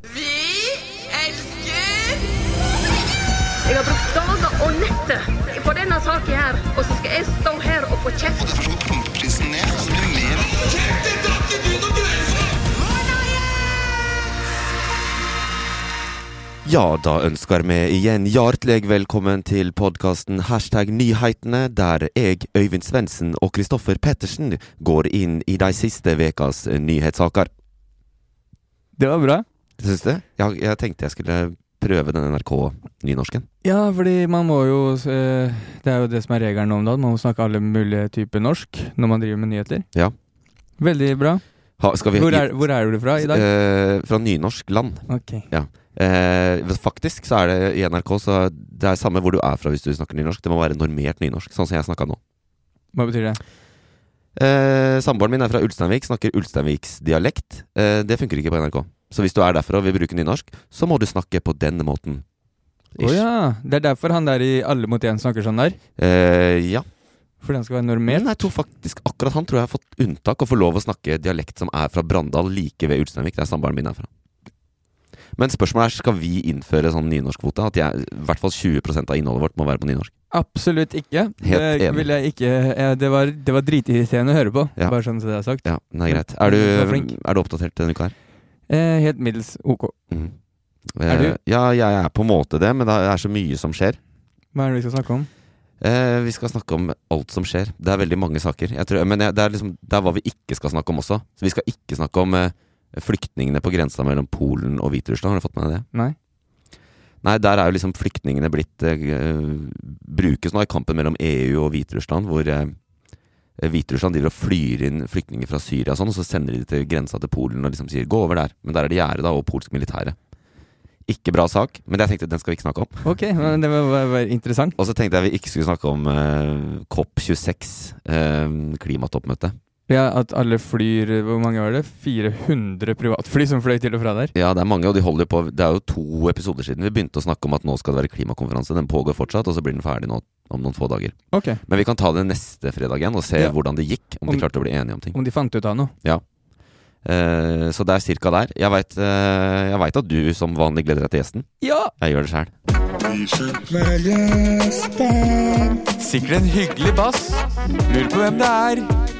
Vi elsker Jeg har brukt dager og netter på denne saken her, og så skal jeg stå her og få kjeft. Ja, da ønsker vi igjen hjertelig velkommen til podkasten Hashtag nyhetene, der jeg, Øyvind Svendsen og Kristoffer Pettersen går inn i de siste ukas nyhetssaker. Det var bra. Syns du? Jeg, jeg tenkte jeg skulle prøve den NRK-nynorsken. Ja, fordi man må jo eh, Det er jo det som er regelen nå om dagen. Man må snakke alle mulige typer norsk når man driver med nyheter. Ja. Veldig bra. Ha, vi Hvor er, hvor er du fra i dag? Eh, fra nynorsk land. Ok. Ja. Eh, faktisk så er det i NRK så det er samme hvor du er fra hvis du snakker nynorsk. Det må være normert nynorsk, sånn som jeg snakka nå. Hva betyr det? Eh, Samboeren min er fra Ulsteinvik, snakker ulsteinviksdialekt. Eh, det funker ikke på NRK. Så hvis du er derfra og vil bruke nynorsk, så må du snakke på denne måten. Å ja. Det er derfor han der i Alle mot én snakker sånn der? Eh, ja. Fordi han skal være normert? Nei, jeg tror faktisk akkurat han tror jeg har fått unntak og får lov å snakke dialekt som er fra Brandal, like ved Ulsteinvik, der samboeren min er fra. Men spørsmålet er skal vi innføre sånn nynorskkvote? At jeg, i hvert fall 20 av innholdet vårt må være på nynorsk? Absolutt ikke. Helt det enig. vil jeg ikke eh, Det var, det var dritirriterende å høre på, Ja. bare sånn som det er sagt. Ja, det er greit. Er du, er du oppdatert denne uka her? Eh, helt middels ok. Mhm. Er du? Eh, Ja, jeg er på en måte det, men det er så mye som skjer. Hva er det vi skal snakke om? Eh, vi skal snakke om alt som skjer. Det er veldig mange saker. Tror, men det, er liksom, det er hva vi ikke skal snakke om også. Så vi skal ikke snakke om eh, flyktningene på grensa mellom Polen og Hviterussland. Har du fått med deg det? Nei? Nei, der er jo liksom flyktningene blitt eh, Brukes nå i kampen mellom EU og Hviterussland, hvor eh, Hviterussland driver og flyr inn flyktninger fra Syria og sånn, og så sender de det til grensa til Polen og liksom sier 'gå over der'. Men der er det gjerde, og polsk militære. Ikke bra sak, men jeg tenkte den skal vi ikke snakke om. Ok, men det var, var, var interessant. Og så tenkte jeg vi ikke skulle snakke om uh, COP26, uh, klimatoppmøtet. Ja, At alle flyr Hvor mange var det? 400 privatfly som fløy til og fra der? Ja, det er mange, og de holder på Det er jo to episoder siden vi begynte å snakke om at nå skal det være klimakonferanse. Den pågår fortsatt, og så blir den ferdig nå om noen få dager. Ok, Men vi kan ta det neste fredag igjen og se Ja. hvordan det gikk. Om, Om- de klarte å bli enige om ting. Om de fant ut av noe? Ja. Eh, så det er cirka der. Jeg veit eh, vet at du som vanlig gleder deg til gjesten. Ja! Jeg gjør det sjæl. Sikkert en hyggelig bass. Lurer på hvem det er.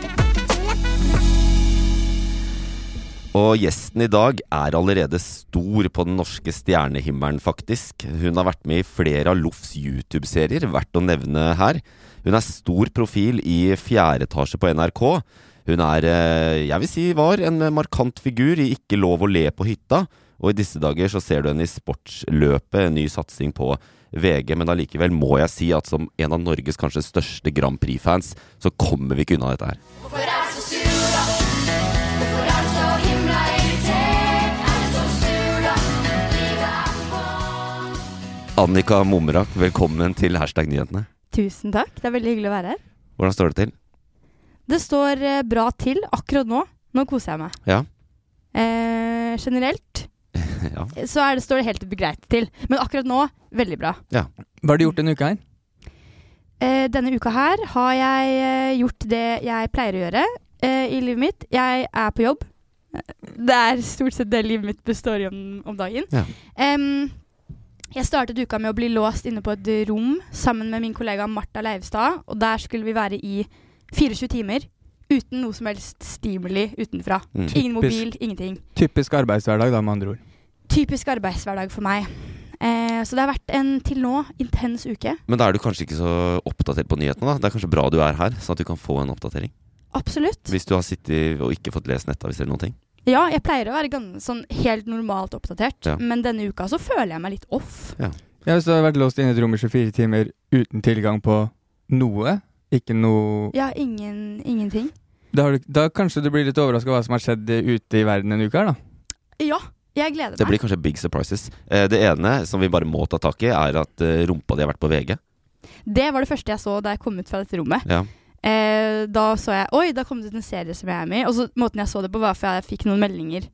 Og gjesten i dag er allerede stor på den norske stjernehimmelen, faktisk. Hun har vært med i flere av Loffs YouTube-serier, verdt å nevne her. Hun er stor profil i fjerde etasje på NRK. Hun er, eh, jeg vil si, var en markant figur i Ikke lov å le på hytta. Og i disse dager så ser du henne i Sportsløpet, en ny satsing på VG. Men allikevel må jeg si at som en av Norges kanskje største Grand Prix-fans, så kommer vi ikke unna dette her. Hvorfor er Annika Mumrak, velkommen til Hashtag nyhetene. Tusen takk. Det er veldig hyggelig å være her. Hvordan står det til? Det står eh, bra til akkurat nå. Nå koser jeg meg. Ja. Eh, generelt ja. så er det, står det helt greit til. Men akkurat nå veldig bra. Hva har du gjort denne uka her? Eh, denne uka her har jeg eh, gjort det jeg pleier å gjøre eh, i livet mitt. Jeg er på jobb. Det er stort sett det livet mitt består i om, om dagen. Ja. Em, jeg startet uka med å bli låst inne på et rom sammen med min kollega Marta Leivstad. Og der skulle vi være i 24 timer Uten noe som helst stimuli utenfra. Mm. Ingen mobil, ingenting. Typisk arbeidshverdag, da, med andre ord. Typisk arbeidshverdag for meg. Eh, så det har vært en til nå intens uke. Men da er du kanskje ikke så oppdatert på nyhetene, da. Det er kanskje bra du er her, sånn at du kan få en oppdatering. Absolutt. Hvis du har sittet og ikke fått lest nettaviser eller noen ting. Ja, jeg pleier å være ganske, sånn helt normalt oppdatert, Ja. men denne uka så føler jeg meg litt off. Ja, du har vært låst inne i et rom i 24 timer uten tilgang på noe, ikke noe Ja, ingen, ingenting. Da, har du, da kanskje du blir litt overraska over hva som har skjedd ute i verden en uke her, da. Ja, jeg gleder meg. Det blir kanskje big surprises. Eh, Det ene som vi bare må ta tak i, er at eh, rumpa di har vært på VG. Det var det første jeg så da jeg kom ut fra dette rommet. Ja. Eh, da så jeg Oi, da kom det ut en serie som jeg er med i. Og så måten jeg så det på, var for jeg fikk noen meldinger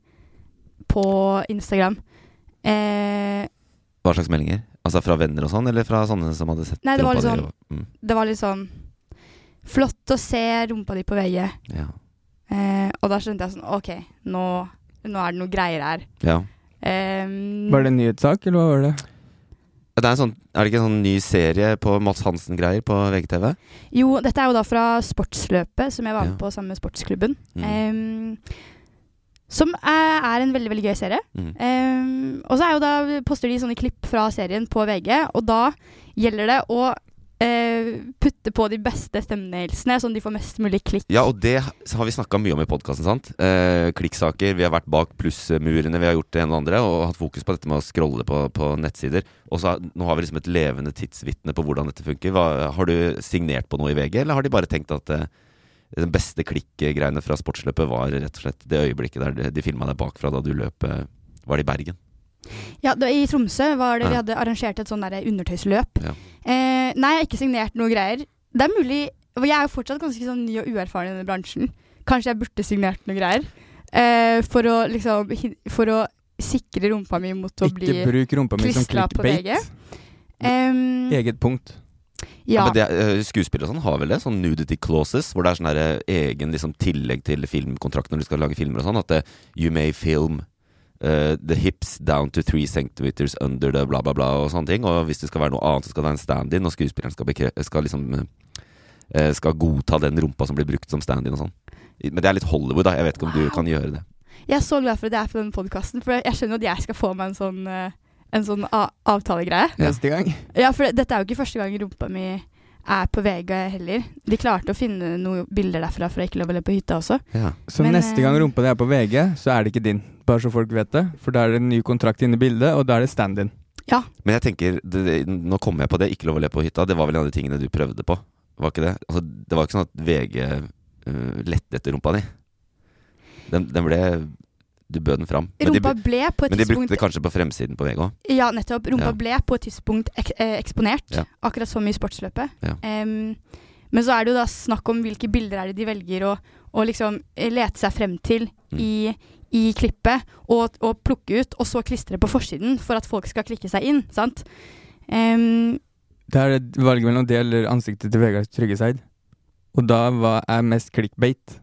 på Instagram. Eh, Hva slags meldinger? Altså fra venner og sånn, eller fra sånne som hadde sett Nei, det var rumpa litt di sånn- og- mm, det var litt sånn Flott å se rumpa di på VG. ja. Eh, og da skjønte jeg sånn OK, nå, nå er det noe greier her. ja. Eh, Var det en nyhetssak, eller hva var det? Det er, en sånn, er det ikke en sånn ny serie på Mads Hansen-greier på VGTV? Jo, dette er jo da fra Sportsløpet, som jeg var med Ja. på sammen med Sportsklubben. Mm. Um, som er, er en veldig veldig gøy serie. Mm. Um, og så er jo da poster de sånne klipp fra serien på VG, og da gjelder det å putte på de beste thumbnailsene, sånn de får mest mulig klikk. Ja, og det har vi snakka mye om i podkasten, sant? Eh, klikksaker. Vi har vært bak plussmurene, vi har gjort det ene og andre, og hatt fokus på dette med å scrolle på, på nettsider. Og så nå har vi liksom et levende tidsvitne på hvordan dette funker. Hva, har du signert på noe i VG, eller har de bare tenkt at eh, den beste klikkgreiene fra sportsløpet var rett og slett det øyeblikket der de- de filma deg bakfra da du løp eh, Var det i Bergen? Ja, det, I Tromsø var det, vi hadde arrangert et sånn der undertøysløp. Ja. Eh, nei, jeg har ikke signert noe greier. Det er mulig og Jeg er jo fortsatt ganske sånn ny og uerfaren i denne bransjen. Kanskje jeg burde signert noe greier. Eh, for å liksom For å sikre rumpa mi mot å Ikke bli bruk rumpa mi som clickbait. VG. Eget punkt. Ja. ja. det, eh, Skuespillere og sånn har vel det? Sånn nudity clauses, hvor det er sånn eh, egen liksom, tillegg til filmkontrakt når du skal lage filmer og sånn. At det, you may film eh, the hips down to three centimeters under the bla, bla, bla og sånne ting. Og hvis det skal være noe annet, så skal det være en stand-in, og skuespilleren skal, bekre skal liksom uh, skal godta den rumpa som blir brukt som stand-in og sånn. Men det er litt Hollywood, da. Jeg vet ikke om du kan gjøre det. Jeg er så glad for at jeg er på denne podkasten, for jeg skjønner at jeg skal få meg en sånn, uh, en sånn avtalegreie. Neste gang. Ja, for dette er jo ikke første gang rumpa mi er på VG heller. De klarte å finne noen bilder derfra fra Ikke lov å le på hytta også. Ja. Så Men, neste gang eh, rumpa di er på VG, så er det ikke din. Bare så folk vet det. For da er det en ny kontrakt inne i bildet, og da er det stand-in. Ja. Men jeg tenker, det, det, nå kommer jeg på det, ikke lov å le på hytta. Det var vel en av de tingene du prøvde på? Var ikke det? Altså, det var ikke sånn at VG uh, lette etter rumpa di? Den, den ble Du bød den fram. Men de, ble på et men de brukte det kanskje på fremsiden på VG òg? Ja, nettopp. Rumpa Ja. ble på et tidspunkt ek eh, eksponert, Ja. akkurat som i sportsløpet. Ja. Um, men så er det jo da snakk om hvilke bilder er det de velger å, å liksom eh, lete seg frem til Mm. i, i klippet, og, og plukke ut, og så klistre på forsiden for at folk skal klikke seg inn, sant? Um, Det er et valg mellom det eller ansiktet til Vegard Tryggeseid. Og da hva er mest clickbait?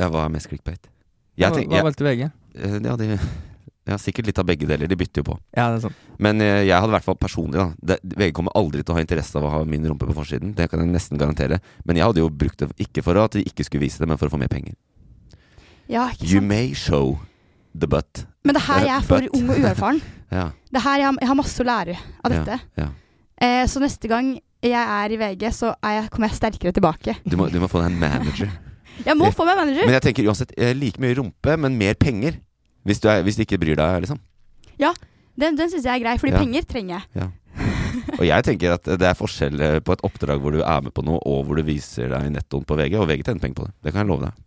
Ja, hva er mest clickbait? Jeg tenk, hva hva valgte VG? Eh, ja, de, ja, sikkert litt av begge deler. De bytter jo på. Ja, det er sånn. Men eh, jeg hadde i hvert fall personlig da det, VG kommer aldri til å ha interesse av å ha min rumpe på forsiden. Det kan jeg nesten garantere. Men jeg hadde jo brukt det ikke for at de ikke skulle vise det, men for å få mer penger. ja, ikke You may show the butt. Men det er her jeg er for ung og uerfaren. Ja, Det er her jeg har, jeg har masse å lære av Ja. dette. ja. Eh, så neste gang jeg er i VG, så er jeg, kommer jeg sterkere tilbake. Du, må, du må få deg en manager. Jeg må få meg manager! Men jeg tenker uansett eh, like mye rumpe, men mer penger. Hvis du, er, hvis du ikke bryr deg, liksom. Den, den syns jeg er grei, fordi Ja. penger trenger jeg. Og jeg tenker at det er forskjell eh, på et oppdrag hvor du er med på noe, og hvor du viser deg nettoen på VG. Og VG tjener penger på det. Det kan jeg love deg.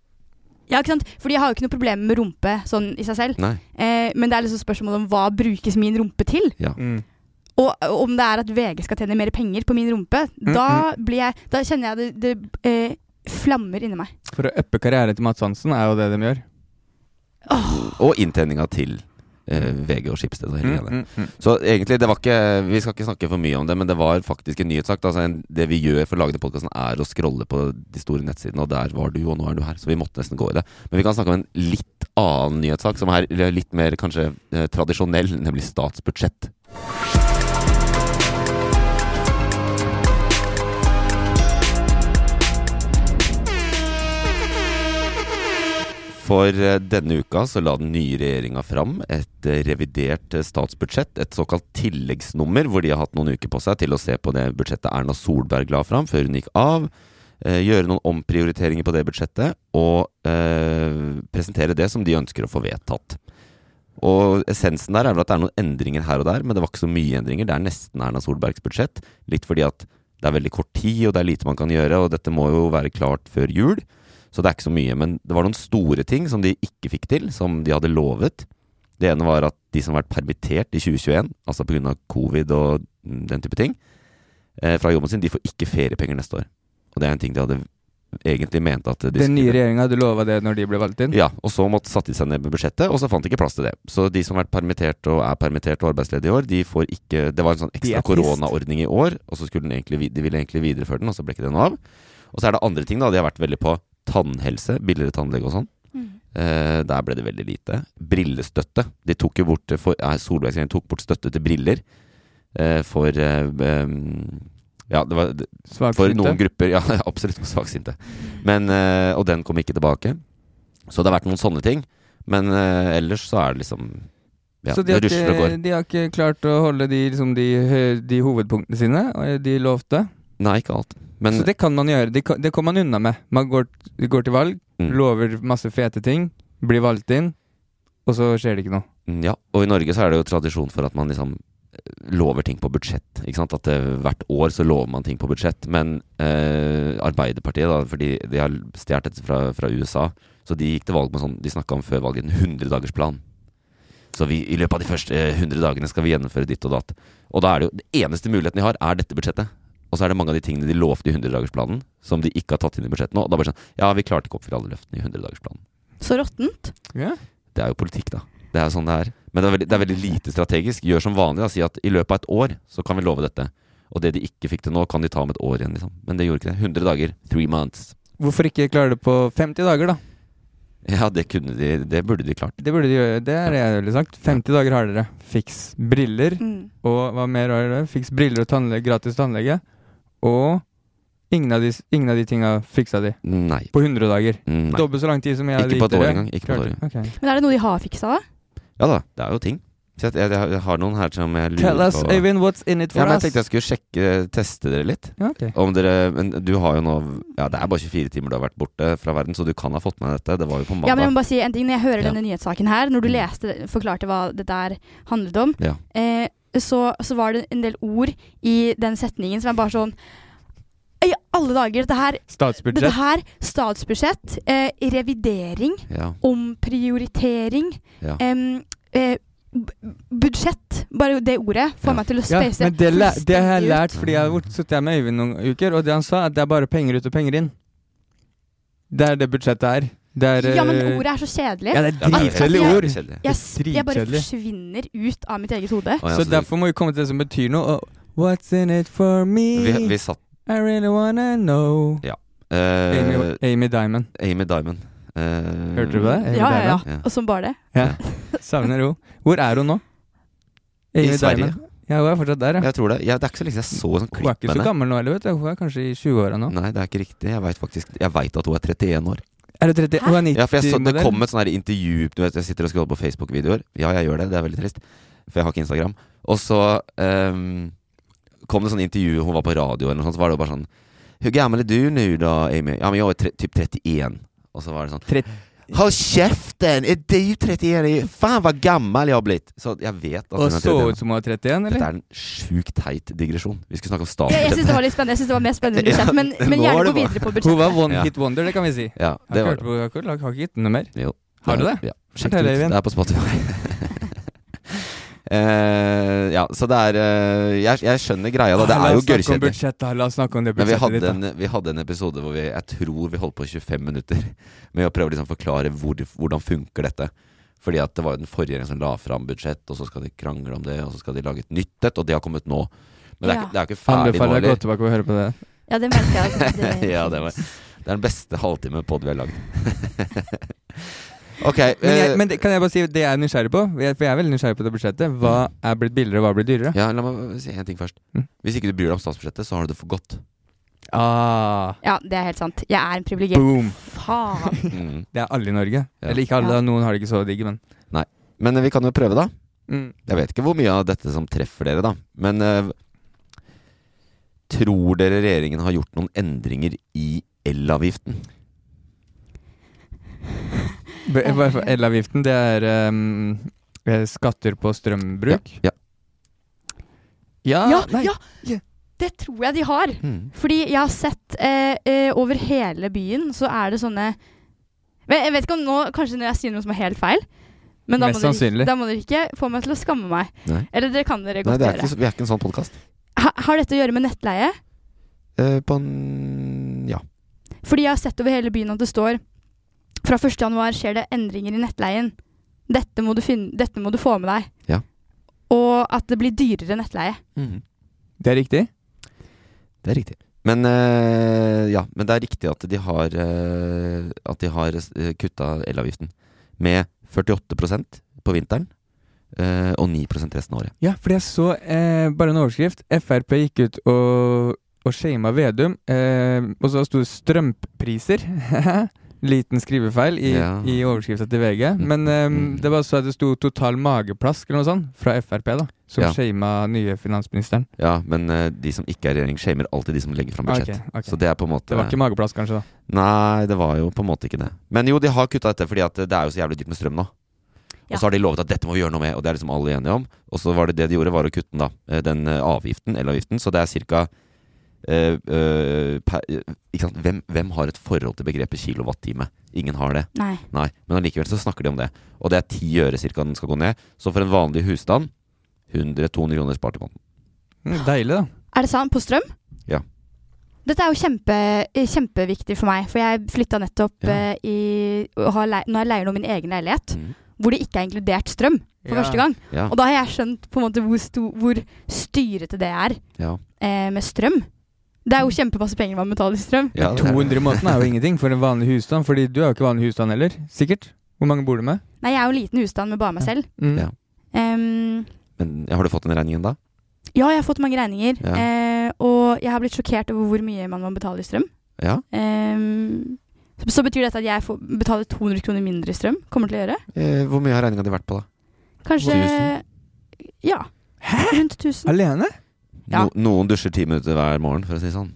Ja, ikke sant? Fordi jeg har jo ikke noe problem med rumpe sånn i seg selv. Eh, men det er liksom spørsmålet om hva brukes min rumpe til. Ja. Mm. Og om det er at VG skal tjene mer penger på min rumpe, da, blir jeg, da kjenner jeg det, det eh, flammer inni meg. For å uppe karrieren til Mads Hansen er jo det de gjør. Og inntjeninga til eh, VG og Schibsted og hele Mm, mm, mm. Så egentlig, det var ikke Vi skal ikke snakke for mye om det, men det var faktisk en nyhetssak. Altså, det vi gjør for å lage den podkasten, er å scrolle på de store nettsidene, og der var du, og nå er du her. Så vi måtte nesten gå i det. Men vi kan snakke om en litt annen nyhetssak, som er litt mer kanskje eh, tradisjonell, nemlig statsbudsjett. For eh, denne uka så la den nye regjeringa fram et eh, revidert eh, statsbudsjett, et såkalt tilleggsnummer, hvor de har hatt noen uker på seg til å se på det budsjettet Erna Solberg la fram før hun gikk av. Gjøre noen omprioriteringer på det budsjettet, og eh, presentere det som de ønsker å få vedtatt. Og essensen der er vel at det er noen endringer her og der, men det var ikke så mye endringer. Det er nesten Erna Solbergs budsjett. Litt fordi at det er veldig kort tid, og det er lite man kan gjøre, og dette må jo være klart før jul. Så det er ikke så mye. Men det var noen store ting som de ikke fikk til, som de hadde lovet. Det ene var at de som har vært permittert i 2021, altså pga. covid og den type ting, eh, fra jobben sin, de får ikke feriepenger neste år. Og det er en ting de hadde egentlig mente at de Den nye regjeringa hadde lova det når de ble valgt inn? ja, og så måtte satte de seg ned med budsjettet, og så fant de ikke plass til det. Så de som har vært permittert og er permittert og arbeidsledige i år, de får ikke Det var en sånn ekstra koronaordning i år, og så skulle den egentlig, de ville egentlig videreføre den, og så ble ikke det noe av. Og så er det andre ting, da. De har vært veldig på tannhelse, billigere tannlege og sånn. Eh, der ble det veldig lite. Brillestøtte. De tok jo bort for, eh, tok bort støtte til briller eh, for eh, Ja, det var det- for noen grupper. Ja, absolutt for svaksynte. Men, eh, og den kom ikke tilbake. Så det har vært noen sånne ting. Men eh, ellers så er det liksom Ja, så de det har, ikke, de har ikke klart å holde de, liksom, de, de hovedpunktene sine, de lovte? Nei, ikke alt. Men så det kan man gjøre. Det, det kommer man unna med. Man går, går til valg, Mm. lover masse fete ting, blir valgt inn, og så skjer det ikke noe. Mm, Ja, og i Norge så er det jo tradisjon for at man liksom eh, lover ting på budsjett. Ikke sant? At eh, hvert år så lover man ting på budsjett. Men eh, Arbeiderpartiet, da, fordi de har stjålet dette fra, fra USA, så de gikk til valg med sånn De snakka om før valget en 100-dagersplan. Så vi, i løpet av de første eh, 100 dagene skal vi gjennomføre ditt og datt. Og da er det jo Den eneste muligheten de har, er dette budsjettet. Og så er det mange av de tingene de lovte i 100-dagersplanen, som de ikke har tatt inn i budsjettet nå. Og da bare sånn Ja, vi klarte ikke å oppfylle alle løftene i 100-dagersplanen. Så råttent. Yeah. Det er jo politikk, da. Det er jo sånn det er. Men det er, veldig, det er veldig lite strategisk. Gjør som vanlig. da, Si at i løpet av et år så kan vi love dette. Og det de ikke fikk til nå, kan de ta om et år igjen, liksom. Men det gjorde ikke det. 100 dager. Three months. Hvorfor ikke klare det på 50 dager, da? Ja, det kunne de Det burde de klart. Det burde de gjøre. Det er det jeg ville sagt. 50 dager har dere. Fiks briller. Mm. Og hva mer har dere? Fiks briller og tannlege, gratis tannlege. Og ingen av de, ingen av de tinga fiksa de. Nei. På 100 dager. Mm, Nei. Dobbelt så lang tid som jeg Ikke på et år engang. Ikke på et år engang. Ok. Men er det noe de har fiksa, da? Ja da, det er jo ting. Så jeg, jeg, jeg har noen her som jeg lurer Tell us, på Øyvind, what's in it for ja, men jeg tenkte jeg skulle sjekke, teste dere litt. Ja, ok. Om dere Men du har jo nå Ja, det er bare 24 timer du har vært borte fra verden, så du kan ha fått med dette. Det var jo på mandag. Ja, men jeg må bare si en ting Når jeg hører Ja. denne nyhetssaken her, når du Mm. leste, forklarte hva det der handlet om, Ja. eh, så, så var det en del ord i den setningen som er bare sånn I alle dager! Dette her, Statsbudsjett. dette her statsbudsjett, eh, revidering, Ja. omprioritering Ja. eh, Budsjett. Bare det ordet får Ja. meg til å Ja, men det, det har jeg lært fordi jeg har sittet med Øyvind noen uker, og det han sa, at det er bare penger ut og penger inn. Det er det budsjettet er. Det er Ja, men eh, ordet er så kjedelig. Ja, det er Ja, dritkjedelig ord. Jeg, Jeg, jeg bare forsvinner ut av mitt eget hode. Så derfor må vi komme til det som betyr noe. Og what's in it for me? vi, vi satt I really wanna know. eh, Amy, Amy Diamond. Amy Diamond. Eh, Hørte du på det? Hørte Ja, ja, ja. Ja. Og som bare det. Ja. Savner hun. Hvor er hun nå? I I Sverige. Diamond. Ja, hun er fortsatt der, ja. Jeg tror det. Ja, det er ikke så lenge siden jeg så sånn Hun er ikke så gammel nå heller, vet du. Hun er kanskje i 20-åra nå. Nei, det er ikke riktig. Jeg veit faktisk Jeg vet at hun er 31 år. Er du 30? Hun er 90 Ja, for jeg så, Det kom et sånn intervju Du vet, Jeg sitter og scroller på Facebook-videoer. Ja, jeg gjør det. Det er veldig trist. For jeg har ikke Instagram. Og så um, kom det sånn intervju Hun var på radio, eller noe sånt, så var det jo bare sånn Hvor gammel er du nå, da, Amy? Ja, men jeg er typ 31. Og så var det sånn 30. Hold kjeften! Er du 31? Faen, hva gammel jeg har blitt! Så jeg vet at Og er så ut som hun var 31, Dette er en sjukt teit digresjon. Vi skulle snakke om Jeg, jeg syns det var litt spennende Jeg synes det var mer spennende enn budsjett, men, men gjerne gå videre på Hun var one hit wonder, det kan vi si. Ja, har det ikke hørt på, jeg har ikke- har gitt noe mer. Jo. Har du det? Ja. Sjekk det ut. Det er på Spotify. Eh, ja, så det er eh, jeg, jeg skjønner greia, da. Det Ah, er jo gørrkjedelig. La oss snakke om det budsjettet vi hadde, ditt. en, vi hadde en episode hvor vi Jeg tror vi holdt på 25 minutter med å prøve å liksom forklare hvor, hvordan funker dette. Fordi at det var jo den forrige regjeringen som la fram budsjett, og så skal de krangle om det, og så skal de lage et nytt et, og det har kommet nå. Men det er, Ja. ikke- det er ikke ferdig nå Anbefaler deg å gå tilbake og høre på det. Ja, det merker jeg. Det, ja, det, var, det er den beste halvtime pod vi har lagd. ok. Men, jeg, eh, men det, kan jeg bare si det jeg er nysgjerrig på? For jeg er veldig nysgjerrig på det budsjettet. Hva er blitt billigere, og hva er blitt dyrere? ja, la meg si en ting først. Mm. Hvis ikke du bryr deg om statsbudsjettet, så har du det for godt. Ah, Ja, det er helt sant. Jeg er en privilegert. boom. Faen. Mm. Det er alle i Norge. Ja. Eller ikke alle, Ja. noen har det ikke så digg, men Men eh, vi kan jo prøve, da. mm. Jeg vet ikke hvor mye av dette som treffer dere, da. Men uh, tror dere regjeringen har gjort noen endringer i elavgiften? Elavgiften, det er eh, skatter på strømbruk. Ja. Ja, Ja, nei. ja! Det tror jeg de har. Mm. Fordi jeg har sett eh, eh, over hele byen, så er det sånne Men Jeg vet ikke om nå Kanskje når jeg sier noe som er helt feil. Men da må, dere, da må dere ikke få meg til å skamme meg. Nei. Eller det kan dere Nei, godt det er gjøre. ikke, så- vi er ikke en sånn podkast. Ha, har dette å gjøre med nettleie? Eh, på en Ja. Fordi jeg har sett over hele byen at det står fra 1. januar skjer det endringer i nettleien. Dette må du, finne, dette må du få med deg. Ja. Og at det blir dyrere nettleie. Det er riktig. Det er riktig. Men øh, ja, men det er riktig at de har øh, At de har uh, kutta elavgiften med 48% på vinteren eh, og 9% resten av året. Ja, fordi jeg så eh, bare en overskrift. Frp gikk ut og, og shama Vedum, eh, og så sto det 'strømpriser'. Liten skrivefeil i, Ja. i overskrifta til VG. Men eh, Mm. det var så at det sto 'total mageplask' eller noe sånt fra Frp, da. Som Ja. shama nye finansministeren. Ja, men uh, de som ikke er i regjering, shamer alltid de som legger fram budsjett. Ok, ok. Så det er på en måte Det var ikke mageplask, kanskje, da. Nei, det var jo på en måte ikke det. Men jo, de har kutta dette fordi at det er jo så jævlig dyrt med strøm nå. Ja. Og så har de lovet at dette må vi gjøre noe med, og det er liksom alle enige om. Og så var det det de gjorde, var å kutte den, da. eh, Den avgiften, elavgiften. Så det er ca. Uh, ikke sant? Hvem, hvem har et forhold til begrepet kilowattime? Ingen har det. Nei. Nei, Men allikevel så snakker de om det. Og det er ti øre cirka den skal gå ned. Så for en vanlig husstand 100-200 kroner spart i måneden. Mm, deilig, da. Er det sant? På strøm? Ja. Dette er jo kjempe, eh, kjempeviktig for meg, for jeg flytta nettopp Ja. uh, i leie, har Nå har jeg leier nå min egen leilighet, Mm. hvor det ikke er inkludert strøm for Ja. første gang. Ja. Og da har jeg skjønt på en måte hvor, sto, hvor styrete det er Ja. eh, med strøm. Det er jo kjempemasse penger man betaler i strøm. Ja, er- 200 i måneden er jo ingenting for en vanlig husstand, Fordi du er jo ikke vanlig husstand heller. Sikkert. Hvor mange bor du med? Nei, jeg er jo en liten husstand med bare meg selv. Mm. Ja. Em, Men har du fått den regningen da? ja, jeg har fått mange regninger, Ja. eh, og jeg har blitt sjokkert over hvor mye man må betale i strøm. Ja. Em, så, så betyr dette at jeg får betaler 200 kroner mindre i strøm? Kommer til å gjøre? Eh, hvor mye har regninga di vært på, da? Kanskje Tusen? Ja. Hæ? Rundt 1000. Alene? Ja. No, noen dusjer ti minutter hver morgen, for å si det sånn.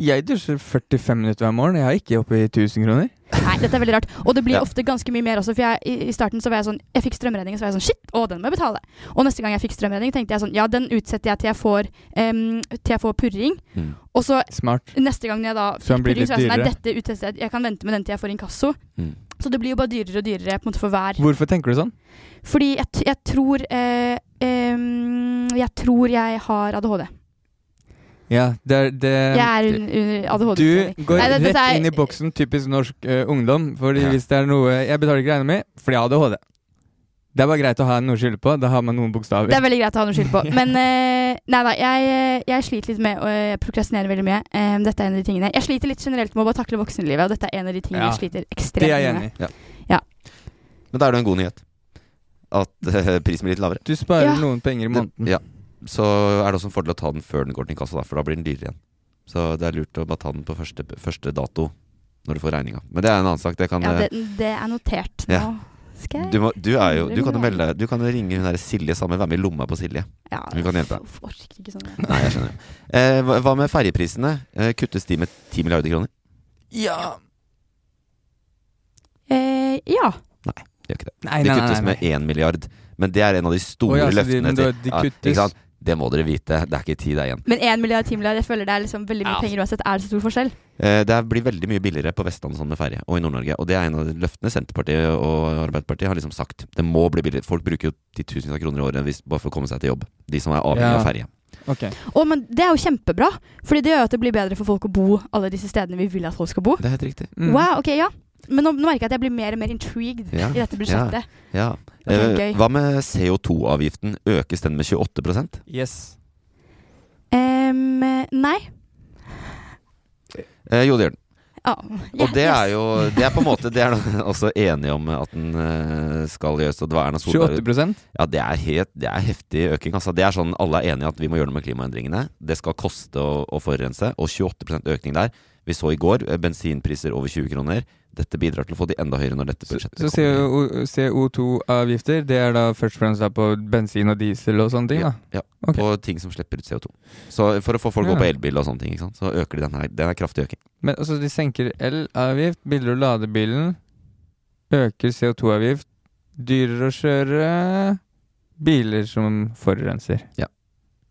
Jeg dusjer 45 minutter hver morgen. Jeg er ikke oppe i 1000 kroner. Nei, dette er veldig rart. Og det blir Ja. ofte ganske mye mer også. For jeg, i, i starten så var jeg sånn Jeg fikk strømregning, så var jeg sånn Shit, å, den må jeg betale. Og neste gang jeg fikk strømregning, tenkte jeg sånn Ja, den utsetter jeg til jeg får um, Til jeg får purring. Mm. Og så Smart. neste gang jeg da Så fikk purring, så var jeg sånn Nei, dette utsetter jeg Jeg kan vente med den til jeg får inkasso. Mm. Så det blir jo bare dyrere og dyrere på en måte for hver. Hvorfor tenker du sånn? Fordi jeg, t- jeg tror eh, em, Jeg tror jeg har ADHD. Ja, det er det Jeg er un- under ADHD. Du går Nei, det- det, rett inn i boksen typisk norsk uh, ungdom. Fordi Ja. hvis det er noe Jeg betaler ikke regninga mi fordi jeg har ADHD. Det er bare greit å ha noe å skylde på. Da har man noen bokstaver. Det er veldig greit å ha noe skyld på. Men uh, nei da, jeg, jeg sliter litt med å prokrastinere veldig mye. Um, dette er en av de tingene. Jeg sliter litt generelt med å bare takle voksenlivet, og dette er en av de tingene Ja, jeg sliter det ekstremt er jeg mye i. Ja. Ja. Men da er det en god nyhet. At uh, prisen blir litt lavere. Du sparer Ja. noen penger i måneden. Ja. Så er det også en fordel å ta den før den går til inkasso, for da blir den dyrere igjen. Så det er lurt å bare ta den på første, første dato når du får regninga. Men det er en annen sak. Det kan Ja, det, det er notert nå. Ja. Skal jeg du, må, du, er jo, du kan jo melde Du kan jo ringe hun der Silje sammen, være med i lomma på Silje. ja, hun kan hjelpe deg. Orker ikke sånn. Nei, jeg skjønner. Eh, hva, hva med ferjeprisene? Eh, kuttes de med 10 milliarder kroner? Ja. Eh, ja. De gjør ikke det. Nei, De nei, nei, kuttes nei. med 1 milliard. Men det er en av de store oh, ja, løftene. de- de Ja, kuttes. ikke sant? Det må dere vite. Det er ikke tid der igjen. Men 1 milliard, 10 milliard, jeg føler det er liksom veldig mye Ja. penger uansett. Er det så stor forskjell? Eh, Det blir veldig mye billigere på Vestlandet sånn med ferje, og i Nord-Norge. Og det er en av de løftene Senterpartiet og Arbeiderpartiet har liksom sagt. Det må bli billigere. Folk bruker jo titusenvis av kroner i året hvis, bare for å komme seg til jobb. De som er avhengig Ja. av ferje. Okay. Å, men det er jo kjempebra. Fordi det gjør at det blir bedre for folk å bo alle disse stedene vi vil at folk skal bo. Det er helt riktig. Mm. Wow, ok, ja. Men nå, nå merker jeg at jeg blir mer og mer intrigued Ja, i dette budsjettet. Ja. Det er Eh, hva med CO2-avgiften? Økes den med 28% Yes. Um, nei. eh, Jo, det gjør den. Ja. Og det er jo Det er på en måte Det er også enige om at den eh, skal gjøres. Og det var Erna Solberg 28% Ja, det er, helt, det er heftig øking. Altså. Det er sånn Alle er enige at vi må gjøre noe med klimaendringene. Det skal koste å, å forurense. Og 28% økning der. Vi så i går eh, bensinpriser over 20 kroner. Dette bidrar til å få de enda høyere når dette budsjettet Så kommer. CO2-avgifter, det er da først og fremst på bensin og diesel og sånne ting, da? Ja, Okay. på ting som slipper ut CO2. Så for å få folk Ja. opp på elbil og sånne ting, ikke sant? så øker de den her. Den er kraftig øking. Men altså, de senker elavgift, billigere å lade bilen, øker CO2-avgift, dyrere å kjøre, biler som forurenser. Ja.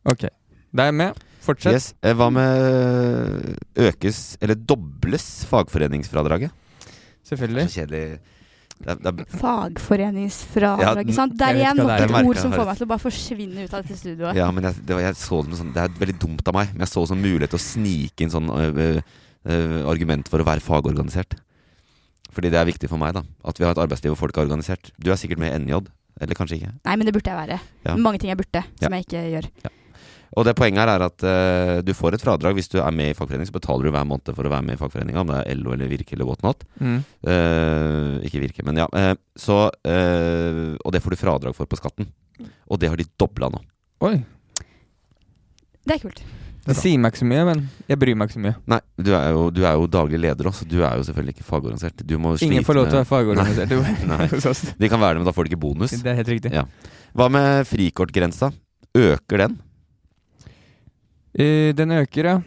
Ok. Da er jeg med. Fortsett. Yes. Eh, Hva med økes, eller dobles fagforeningsfradraget? Selvfølgelig. Så kjedelig. Det er, det er, Fagforeningsfradrag, Ja, ikke sant? Er vet igjen nok et ord som får meg til å bare forsvinne ut av dette studioet. ja, men jeg, det, var, jeg så det, sånn, det er veldig dumt av meg, men jeg så det som mulighet til å snike inn sånn øh, øh, argument for å være fagorganisert. Fordi det er viktig for meg, da. At vi har et arbeidsliv hvor folk er organisert. Du er sikkert med i NJ, eller kanskje ikke. Nei, men det burde jeg være. Ja. Mange ting jeg burde, som Ja. jeg ikke gjør. Og det poenget her er at uh, du får et fradrag hvis du er med i fagforening. Så betaler du hver måned for å være med i fagforeninga, om det er LO eller Virke eller whatnot. Mm. Uh, ikke Virke, men ja. Uh, så, eh, og det får du fradrag for på skatten. Og det har de dobla nå. Oi. Det er kult. Det sier meg ikke så mye, men jeg bryr meg ikke så mye. Nei, du er jo, du er jo daglig leder også, så du er jo selvfølgelig ikke fagorganisert. Du må Ingen får lov til å være fagorganisert. Nei, nei. De kan være det, men da får de ikke bonus. Det er helt riktig. Ja. Hva med frikortgrensa? Øker den? Eh, den øker, ja.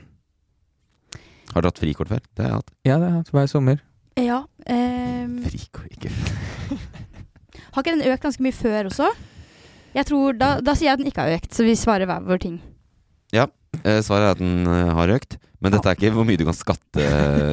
Har du hatt frikort før? Det har jeg hatt. Ja, det har jeg hatt hver sommer. Ja. Um... Frikort, ikke har ikke den økt ganske mye før også? Jeg tror, da, da sier jeg at den ikke har økt, så vi svarer hver vår ting. Ja, eh, svaret er at den eh, har økt. Men dette er ikke hvor mye du kan skatte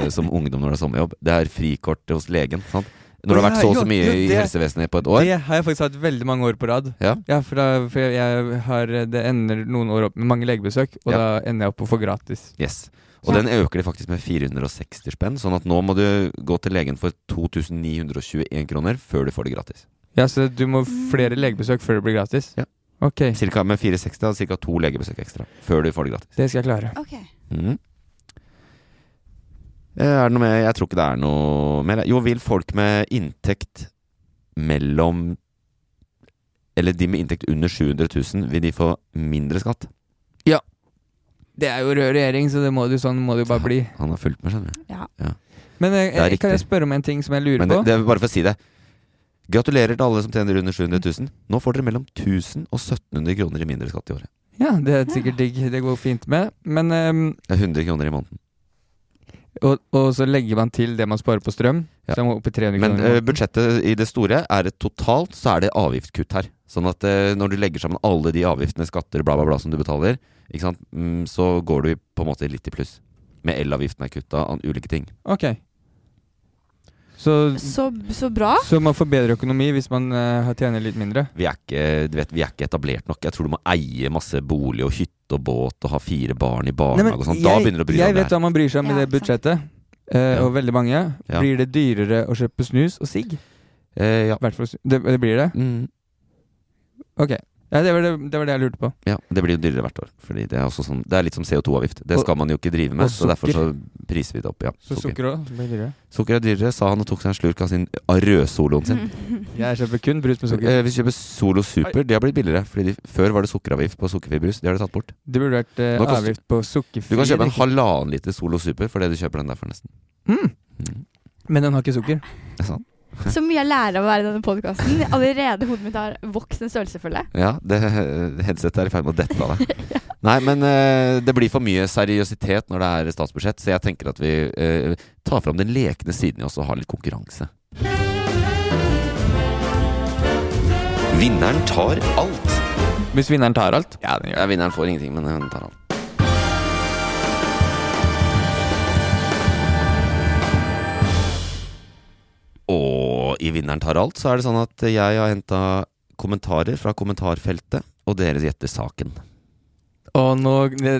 som ungdom når du har sommerjobb. Det er frikort hos legen. Sant? Når det har vært så og så mye i helsevesenet på et år. Det har jeg faktisk hatt veldig mange år på rad. Ja. for, da, for jeg, jeg har, det ender noen år opp med mange legebesøk, og Ja. da ender jeg opp på å få gratis. Yes. Og den øker de faktisk med 460 spenn, sånn at nå må du gå til legen for 2921 kroner før du får det gratis. Ja, Så du må flere legebesøk før det blir gratis? Ja. Ok, Cirka med 460 og ca. to legebesøk ekstra før du får det gratis. det skal jeg klare. Ok. Mhm. Eh, Er det noe mer? Jeg tror ikke det er noe mer. Jo, vil folk med inntekt mellom Eller de med inntekt under 700 000, vil de få mindre skatt? Ja. Det er jo rød regjering, så det må du, sånn må det jo bare bli. Han har fulgt med, skjønner du. Ja. Men jeg, Det er kan jeg spørre om en ting som jeg lurer Men det, på? det er bare for å si det. Gratulerer til alle som tjener under 700 000. Nå får dere mellom 1000 og 1700 kroner i mindre skatt i året. Ja, det er sikkert digg. Det går fint med. Men um, Det er 100 kroner i måneden. Og, og så legger man til det man sparer på strøm, Ja. så man oppe i 300 Men kroner. eh, budsjettet i det store er det totalt så er det avgiftskutt her. Sånn at eh, når du legger sammen alle de avgiftene, skatter, bla, bla, bla som du betaler, ikke sant? Mm, så går du på en måte litt i pluss. Med elavgiften er kutta, ulike ting. Ok. Så, Så, så bra. så man får bedre økonomi hvis man uh, tjener litt mindre? Vi er, ikke, du vet, vi er ikke etablert nok. Jeg tror du må eie masse bolig og hytte og båt og ha fire barn i barnehage og sånn. Da begynner du å bry deg jeg om det vet hva man bryr seg om i Ja, det budsjettet. uh, Ja. Og veldig mange. Ja. Blir det dyrere å kjøpe snus og sigg? Uh, ja. I det, det blir det? Mm, Ok. Ja, det, var det, det var det jeg lurte på. ja. Det blir jo dyrere hvert år. Fordi det er, også sånn, det er litt som CO2-avgift. Det skal man jo ikke drive med. Så derfor så priser vi det opp. Ja. Så sukker òg blir dyrere. Sukker er dyrere, sa han og tok seg en slurk av sin av rødsoloen sin. Jeg kjøper kun brus med sukker. Eh, du kjøper Solo Super, det har blitt billigere. Fordi de, Før var det sukkeravgift på sukkerfri brus. Det har de tatt bort. Det burde vært eh, Nå avgift på sukkerfri. Du kan kjøpe en halvannen liter Solo Super for det du kjøper den der for nesten. Mm. Mm. Men den har ikke sukker. Det er sant. Så mye jeg lærer av å være i denne podkasten. Allerede hodet mitt har vokst en størrelse, føler jeg. Ja, det headsetet er i ferd med å dette av deg. Nei, men uh, det blir for mye seriøsitet når det er statsbudsjett, så jeg tenker at vi uh, tar fram den lekne siden i oss og har litt konkurranse. Vinneren tar alt. Hvis vinneren tar alt? Ja, den gjør Ja, vinneren får ingenting, men hun tar alt. Og i Vinneren tar alt så er det sånn at jeg har henta kommentarer fra kommentarfeltet, og dere gjetter saken. Og nå det,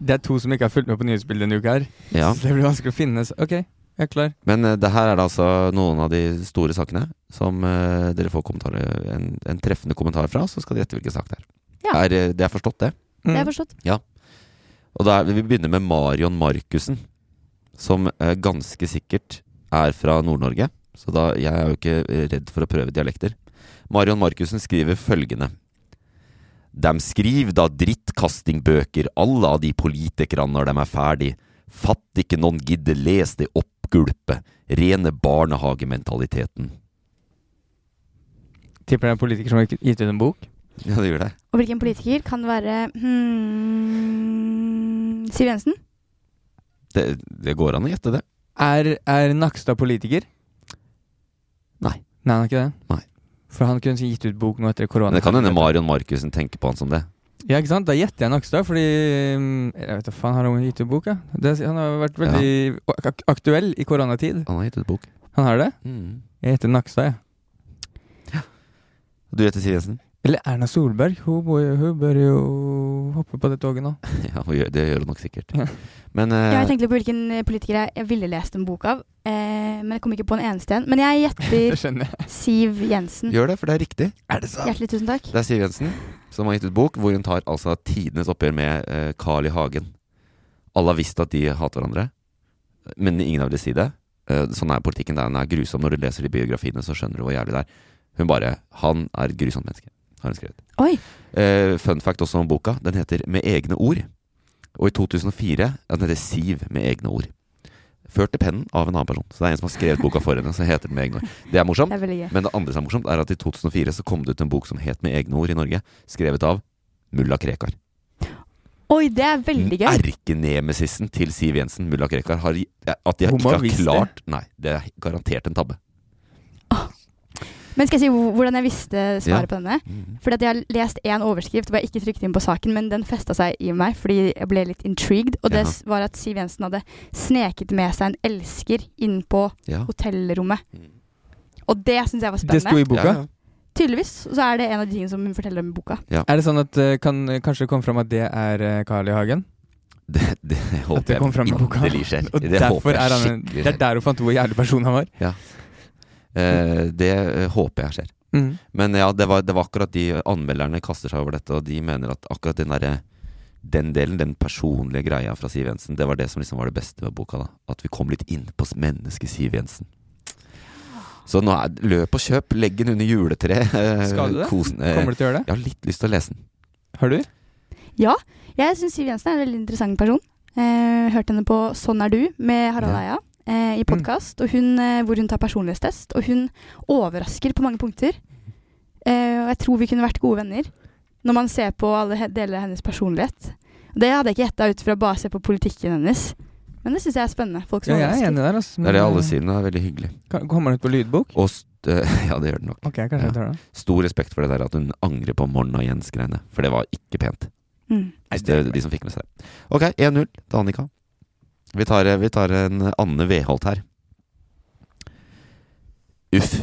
det er to som ikke har fulgt med på nyhetsbildet denne uka her. Ja. Så det blir vanskelig å finne. Ok, jeg er klar. Men eh, det her er det altså noen av de store sakene som uh, dere får en, en treffende kommentar fra, så skal dere gjette hvilken sak det er. Ja. Er eh, det er forstått, det? Det er forstått. Ja. Og da, vil Vi begynner med Marion Markussen, som ganske sikkert er fra Nord-Norge. Så da, jeg er jo ikke eh, redd for å prøve dialekter. Marion Markussen skriver følgende. Dem skriver da drittkastingbøker alle av de politikerne når de er ferdig. Fatt ikke noen gidder les det oppgulpet. Rene barnehagementaliteten. Tipper det er en politiker som har gitt ut en bok. Ja, det gjør det. Og hvilken politiker kan det være hmm, Siv Jensen? det. Det går an å gjette det. Er, er Nakstad politiker? Nei. Han er ikke det? Nei. For han kunne gitt ut bok nå etter korona. Men det kan hende Marion Markussen tenker på han som det. Ja, ikke sant? Da gjetter jeg Nakstad, fordi mm, Jeg vet da faen, har han gitt ut bok, ja? Det, han har vært veldig ak aktuell i koronatid. Han har gitt ut bok. Han har det? Mm. Jeg heter Nakstad, jeg. Ja. Du heter Siv Jensen? Eller Erna Solberg. Hun, hun bør jo hoppe på det toget nå. Ja, hun gjør- det gjør hun nok sikkert. Men uh, jeg tenkte på hvilken eh, politiker jeg, ville lest en bok av. uh, men jeg kom ikke på en eneste en. Men jeg gjetter. Siv Jensen. gjør det, for det er riktig. Hjertelig tusen takk. Det er Siv Jensen som har gitt ut bok hvor hun tar altså tidenes oppgjør med uh, Carl I. Hagen. Alle har visst at de hater hverandre, men ingen vil si det. Eh, sånn er politikken. Den er grusom. Når du leser de biografiene, så skjønner du hvor jævlig det er. Hun bare Han er et grusomt menneske, har hun skrevet. Oi. Eh, fun fact også om boka. Den heter Med egne ord. Og i 2004 ja, Den heter Siv med egne ord. Ført til pennen av en annen person. Så det er en som har skrevet boka for henne. Så heter den med egne ord. Det er morsomt. Det er. Men det andre som er morsomt, er at i 2004 så kom det ut en bok som het Med egne ord i Norge. Skrevet av mulla Krekar. Oi, det er veldig gøy. Erkenemesisen til Siv Jensen, mulla Krekar, har At de har ikke har klart det. Nei, det er garantert en tabbe. Men skal jeg si hvordan jeg visste svaret Ja. på denne? Mhm. Fordi at jeg har lest én overskrift hvor jeg ikke trykket inn på saken, men den festa seg i meg fordi jeg ble litt intrigued. Og det ja. var at Siv Jensen hadde sneket med seg en elsker inn på Ja. hotellrommet. Mm. Og det syns jeg var spennende. Det sto i boka. Ja, ja. Tydeligvis så er det en av de tingene som hun forteller om i boka. Er det sånn at eh, kan kanskje komme fram at det er eh, Carl I. Hagen? Det, det håper det jeg inderlig skjer. Det, Det er Det er der hun fant hvor jævlig person han var. Eh, det eh, håper jeg skjer. Mm. Men ja, det var, det var akkurat de anmelderne kaster seg over dette, og de mener at akkurat den derre den delen, den personlige greia fra Siv Jensen, det var det som liksom var det beste med boka. da At vi kom litt inn på mennesket Siv Jensen. Så nå er løp og kjøp, legg den under juletreet. Skal du det? Kosen, eh, Kommer du til å gjøre det? Jeg har litt lyst til å lese den. Har du? Ja, jeg syns Siv Jensen er en veldig interessant person. Eh, hørte henne på Sånn er du med Harald Ja. Eh, i podkast, hvor hun tar personlighetstest. Og hun overrasker på mange punkter. Eh, og jeg tror vi kunne vært gode venner når man ser på alle deler av hennes personlighet. Det hadde jeg ikke gjetta ut fra bare å se på politikken hennes. Men det syns jeg er spennende. Folk som Ja, jeg er enig der. Altså, Det er det alle eh, sier, Det er veldig hyggelig. Kommer den ut på lydbok? Og st ja, det gjør den nok. Okay, kanskje jeg tar den. Stor respekt for det der at hun angrer på Morna Jens-greiene, for det var ikke pent. Mm. Det er de som fikk med seg det. Ok, 1-0 til Annika. Vi tar, vi tar en Anne Weholt her. Uff,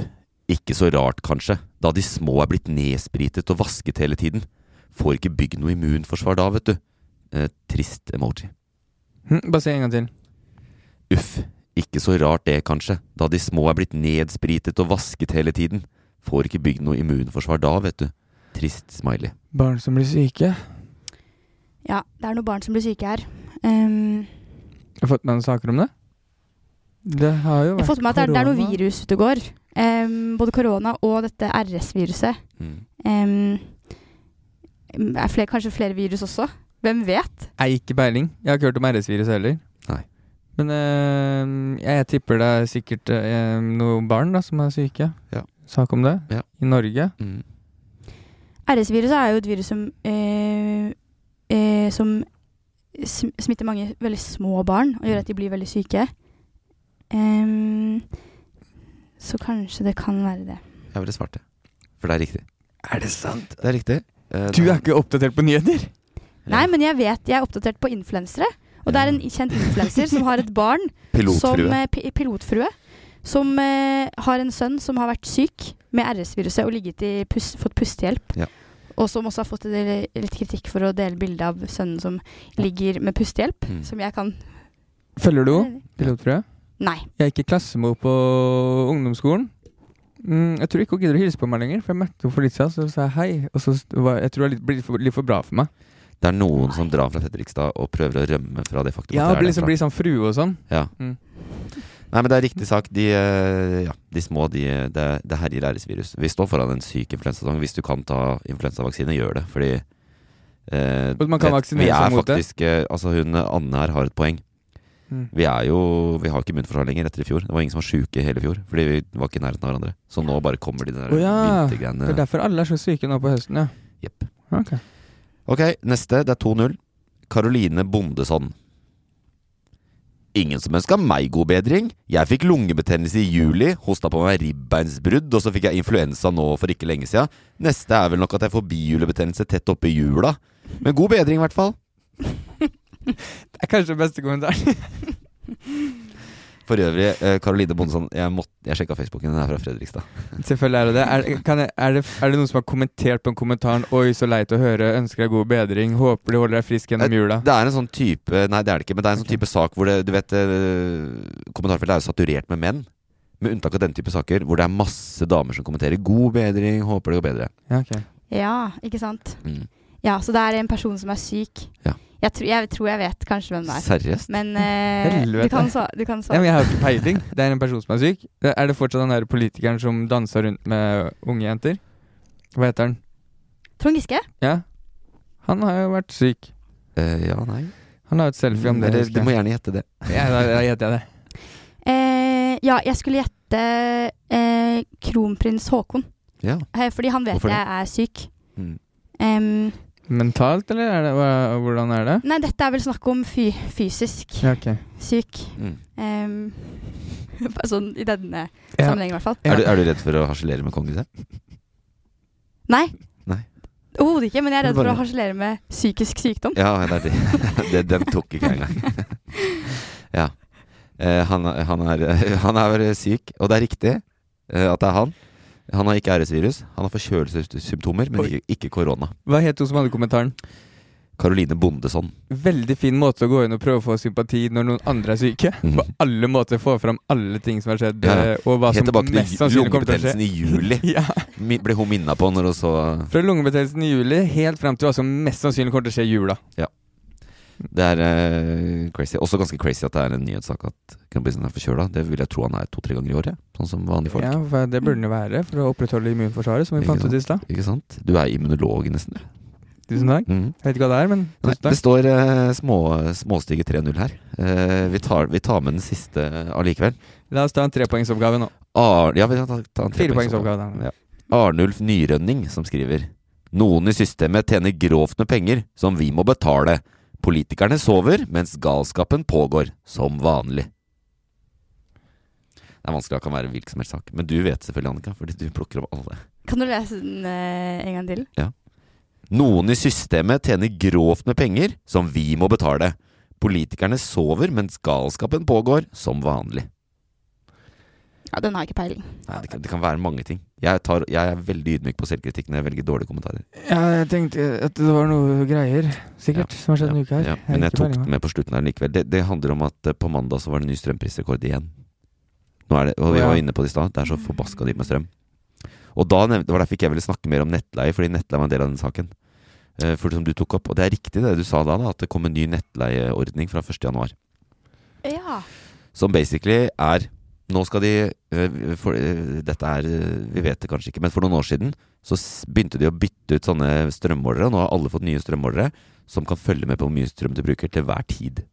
ikke så rart kanskje, da de små er blitt nedspritet og vasket hele tiden. Får ikke bygd noe immunforsvar da, vet du. Eh, trist emoji. Hm, bare si en gang til. Uff, ikke så rart det kanskje, da de små er blitt nedspritet og vasket hele tiden. Får ikke bygd noe immunforsvar da, vet du. Trist smiley. Barn som blir syke. Ja, det er noen barn som blir syke her. Um, Har du fått med noen saker om det? Det har jo jeg vært har fått med at det er, det er noe virus ute og går. Um, både korona og dette RS-viruset. Mm. Um, er flere, kanskje flere virus også? Hvem vet? Jeg ikke peiling. Jeg har ikke hørt om RS-virus heller. Nei. Men eh, jeg, jeg tipper det er sikkert eh, noen barn da som er syke. Ja. Sak om det. Ja. I Norge. Mm. RS-viruset er jo et virus som, eh, eh, som smitter mange veldig små barn og gjør at de blir veldig syke. Um, så kanskje det kan være det. Jeg ville svart det. For det er riktig. Er det sant? Det er riktig. Uh, Du er ikke oppdatert på nyheter? Nei, men jeg vet jeg er oppdatert på influensere. Og det er en kjent influenser som har et barn Pilotfrue. som eh, pilotfrue. Som eh, har en sønn som har vært syk med RS-viruset og ligget i pus fått pustehjelp. Ja. Og som også har fått litt kritikk for å dele bilde av sønnen som ligger med pustehjelp. Mm. Som jeg kan Følger du henne? Pilotfrue? Nei. Jeg gikk i klasse med henne på ungdomsskolen. Mm, jeg tror ikke hun gidder å hilse på meg lenger, for jeg møtte henne for litt siden, så sa jeg hei. Og så var, jeg tror det blir litt, for, bra for meg. Det er noen som drar fra Fredrikstad og prøver å rømme fra det faktum Ja, at det er blir liksom, derfra. blir sånn frue og sånn. Ja. Mm. Nei, men det er riktig sak. De, eh, ja, de små, de, det, det herjer æresvirus. Vi står foran en syk influensasesong. Hvis du kan ta influensavaksine, gjør det. Fordi eh, man kan det- vaksinere seg mot faktisk, det? Altså, hun Anne her har et poeng. Mm. Vi er jo Vi har ikke immunforsvar lenger etter i fjor. Det var ingen som var sjuke hele fjor. Fordi vi var ikke i nærheten av hverandre. Så nå bare kommer de der oh, ja. vintergreiene. Det er derfor alle er så syke nå på høsten, ja. Jepp. Ok. Ok, neste. Det er 2-0. Karoline Bondesson. Ingen som ønska meg god bedring. Jeg fikk lungebetennelse i juli, hosta på meg ribbeinsbrudd, og så fikk jeg influensa nå for ikke lenge siden. Neste er vel nok at jeg får bihulebetennelse tett oppi jula. Men god bedring, i hvert fall. Det er kanskje den beste kommentaren. For øvrig, eh, Karoline Bondesson, jeg, måtte- jeg sjekka Facebooken, den er fra Fredrikstad. Selvfølgelig er det det. Er, kan jeg, er det. er det noen som har kommentert på en kommentaren 'Oi, så leit å høre. Ønsker deg god bedring. Håper du holder deg frisk gjennom jula'? Det er en sånn type Nei, det er det ikke, men det er en sånn type sak hvor det Du vet, eh, kommentarfeltet er jo saturert med menn. Med unntak av den type saker hvor det er masse damer som kommenterer 'god bedring', 'håper det går bedre'. Ja, okay. Ja, ikke sant? Mm. Ja, så det er en person som er syk. Ja. Jeg, tror- jeg tror jeg vet kanskje hvem det er. Seriøst? Men uh, du kan svare. Du kan Ja, men jeg har ikke peiling. Det er en person som er syk. Er det fortsatt den der politikeren som dansa rundt med unge jenter? Hva heter han? Trond Giske? Ja. Han har jo vært syk. Uh, ja, nei. Han har et selfie om det. Dere- du må gjerne gjette det. Ja, da, da gjetter jeg det. Uh, ja, jeg skulle gjette eh, kronprins Haakon. Ja. Eh, fordi han vet Hvorfor det? jeg er syk. Mm. Em, Mentalt, eller er det, hva, hvordan er det? nei, dette er vel snakk om fy fysisk Ja, okay. syk. Mm. Um, bare sånn i denne Ja. sammenhengen, i hvert fall. Er, du, er du redd for å harselere med kongehuset? Nei. Nei. Overhodet ikke, men jeg er redd for å harselere med psykisk sykdom. Ja, det det. det den tok ikke jeg engang. ja. Eh, han, han, er, han er syk, og det er riktig eh, at det er han. Han har ikke æresvirus. Han har forkjølelsessymptomer, men ikke, korona. Hva het hun som hadde kommentaren? Karoline Bondesson. Veldig fin måte å gå inn og prøve å få sympati når noen andre er syke. På alle måter få fram alle ting som har skjedd, Mhm. Ja, ja. eh, og hva som mest sannsynlig kommer til å skje. lungebetennelsen i juli. ja. Ble hun minna på når hun så Fra lungebetennelsen i juli helt fram til hva som mest sannsynlig kommer til å skje i jula. Det er uh, crazy. Også ganske crazy at det er en nyhetssak at kronprinsen er forkjøla. Det vil jeg tro han er to-tre ganger i året, sånn som vanlige folk. Ja, for Det burde den jo være for å opprettholde immunforsvaret, som vi fant ut i stad. Ikke sant? Du er immunolog, nesten. du. Tusen takk. Mm. Jeg vet ikke hva det er, men Nei, det står uh, små, småstige 3-0 her. Uh, vi, tar, vi tar med den siste allikevel. La oss ta en trepoengsoppgave nå. Ar ja, vi tar, ta, en Firepoengsoppgave. trepoengsoppgave. Ja. Arnulf Nyrønning som skriver Noen i systemet tjener grovt med penger som vi må betale. Politikerne sover, mens galskapen pågår, som vanlig. Det er vanskelig, det kan være hvilken som helst sak. Men du vet selvfølgelig, Annika, fordi du plukker opp alle. Kan du lese den eh, en gang til? Ja. Noen i systemet tjener grovt med penger som vi må betale. Politikerne sover, mens galskapen pågår, som vanlig. Ja, Den har jeg ikke peiling. Nei, det, kan, det kan være mange ting. Jeg, tar, jeg er veldig ydmyk på selvkritikk når jeg velger dårlige kommentarer. Ja, jeg tenkte at det var noe greier, sikkert, som har skjedd denne uka her. Ja, men jeg jeg tok den med på slutten her likevel. Det, det handler om at eh, på mandag så var det ny strømprisrekord igjen. Nå er det, og vi ja. var inne på det i stad, det er så forbaska dypt med strøm. Og da nevnte, det var derfor ikke jeg ville snakke mer om nettleie, fordi nettleie var en del av den saken. Eh, For som du tok opp, og det er riktig det du sa da, da at det kom en ny nettleieordning fra 1. januar. Ja. Som basically er Nå skal de øh, for, øh, Dette er øh, Vi vet det kanskje ikke, men for noen år siden så begynte de å bytte ut sånne strømmålere. Nå har alle fått nye strømmålere som kan følge med på hvor mye strøm de bruker til hver tid.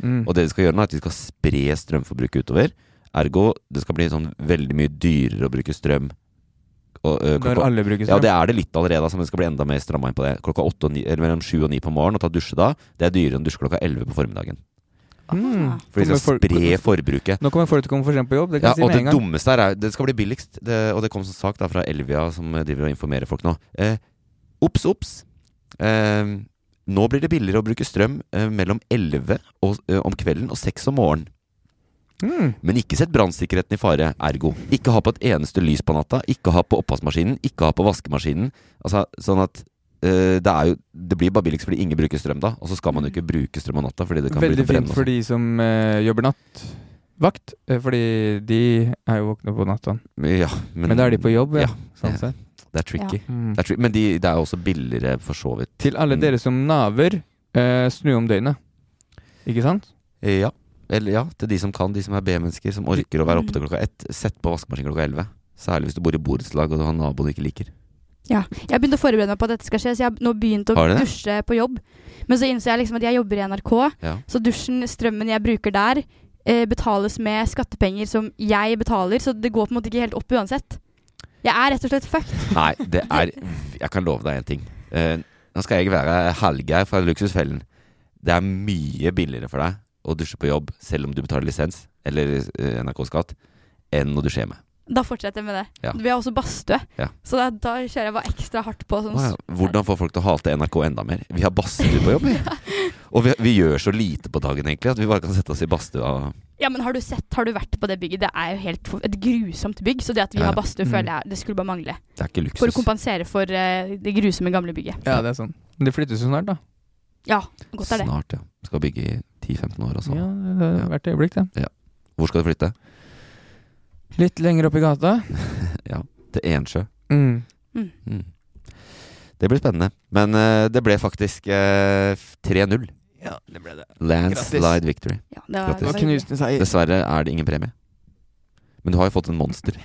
Mm. Og det de skal gjøre nå, er at de skal spre strømforbruket utover. Ergo det skal bli sånn veldig mye dyrere å bruke strøm. Og, øh, Når alle bruker strøm? Ja, det er det litt allerede, altså, men det skal bli enda mer stramma inn på det. Klokka 8 og 9, eller mellom sju og ni på morgenen og ta dusje da, det er dyrere enn å dusje klokka elleve på formiddagen. Mm. For de skal folk- spre forbruket. Nå kommer folk til å komme for sent på jobb, det kan Ja, si og det en gang. dummeste her er Det skal bli billigst, det, og det kom som sak da fra Elvia, som driver og informerer folk nå. Eh, Ops, ops. Eh, nå blir det billigere å bruke strøm eh, mellom 11 og, eh, om kvelden og 6 om morgenen. Mm. Men ikke sett brannsikkerheten i fare, ergo. Ikke ha på et eneste lys på natta, ikke ha på oppvaskmaskinen, ikke ha på vaskemaskinen. Altså, sånn at det er jo Det blir bare billigst fordi ingen bruker strøm da, og så skal man jo ikke bruke strøm om natta fordi det kan Veldig bli fint for de som eh, jobber nattvakt, eh, fordi de er jo våkne på natta. Ja, Men, da er de på jobb, ja. ja. Sånn sett. Det er tricky. Ja. Det er tri men de, det er også billigere, for så vidt. Til alle Mm. dere som naver, eh, snu om døgnet. Ikke sant? Eh, Ja. Eller ja, til de som kan, de som er B-mennesker, som orker å være oppe til klokka ett. Sett på vaskemaskinen klokka elleve. Særlig hvis du bor i borettslag og du har nabo du ikke liker. Ja. Jeg har begynt å forberede meg på at dette skal skje, så jeg har nå begynt å dusje på jobb. Men så innså jeg liksom at jeg jobber i NRK, Ja. så dusjen, strømmen jeg bruker der, eh, betales med skattepenger som jeg betaler, så det går på en måte ikke helt opp uansett. Jeg er rett og slett fucked. Nei, det er Jeg kan love deg en ting. Eh, nå skal jeg være Hallgeir fra Luksusfellen. Det er mye billigere for deg å dusje på jobb, selv om du betaler lisens eller eh, NRK-skatt, enn å dusje hjemme. Da fortsetter jeg med det. Ja. Vi har også badstue, Ja. så da, da kjører jeg bare ekstra hardt på. Sånn, ja. Hvordan få folk til å hate NRK enda mer? Vi har badstue på jobb, ja. Og vi, vi gjør så lite på dagen, egentlig, at vi bare kan sette oss i badstua. Ja, men har du sett, har du vært på det bygget? Det er jo helt et grusomt bygg, så det at vi Ja, ja. har badstue, Mm. føler jeg det skulle bare mangle. Det er ikke luksus. For å kompensere for uh, det grusomme gamle bygget. Ja, det er sånn. Men det flyttes jo snart, da. Ja, godt er det. Snart, ja. Skal bygge i 10-15 år og så. Ja, det er Ja. hvert øyeblikk, det. Hvor skal du flytte? Litt lenger opp i gata. Ja, til Ensjø. Mm. Mm. Det blir spennende. Men uh, det ble faktisk uh, 3-0. Ja, det ble det. Landslide victory. Ja, det var, Grattis. Det var seier. Dessverre er det ingen premie. Men du har jo fått en monster.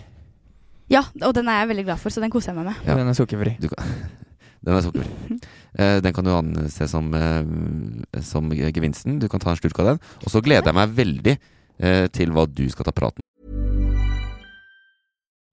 ja, og den er jeg veldig glad for, så den koser jeg meg med. Ja. Den er sukkerfri. Du kan, den er sukkerfri. uh, den kan du anse som, eh, som gevinsten. Du kan ta en slurk av den. Og så gleder jeg meg veldig eh, til hva du skal ta praten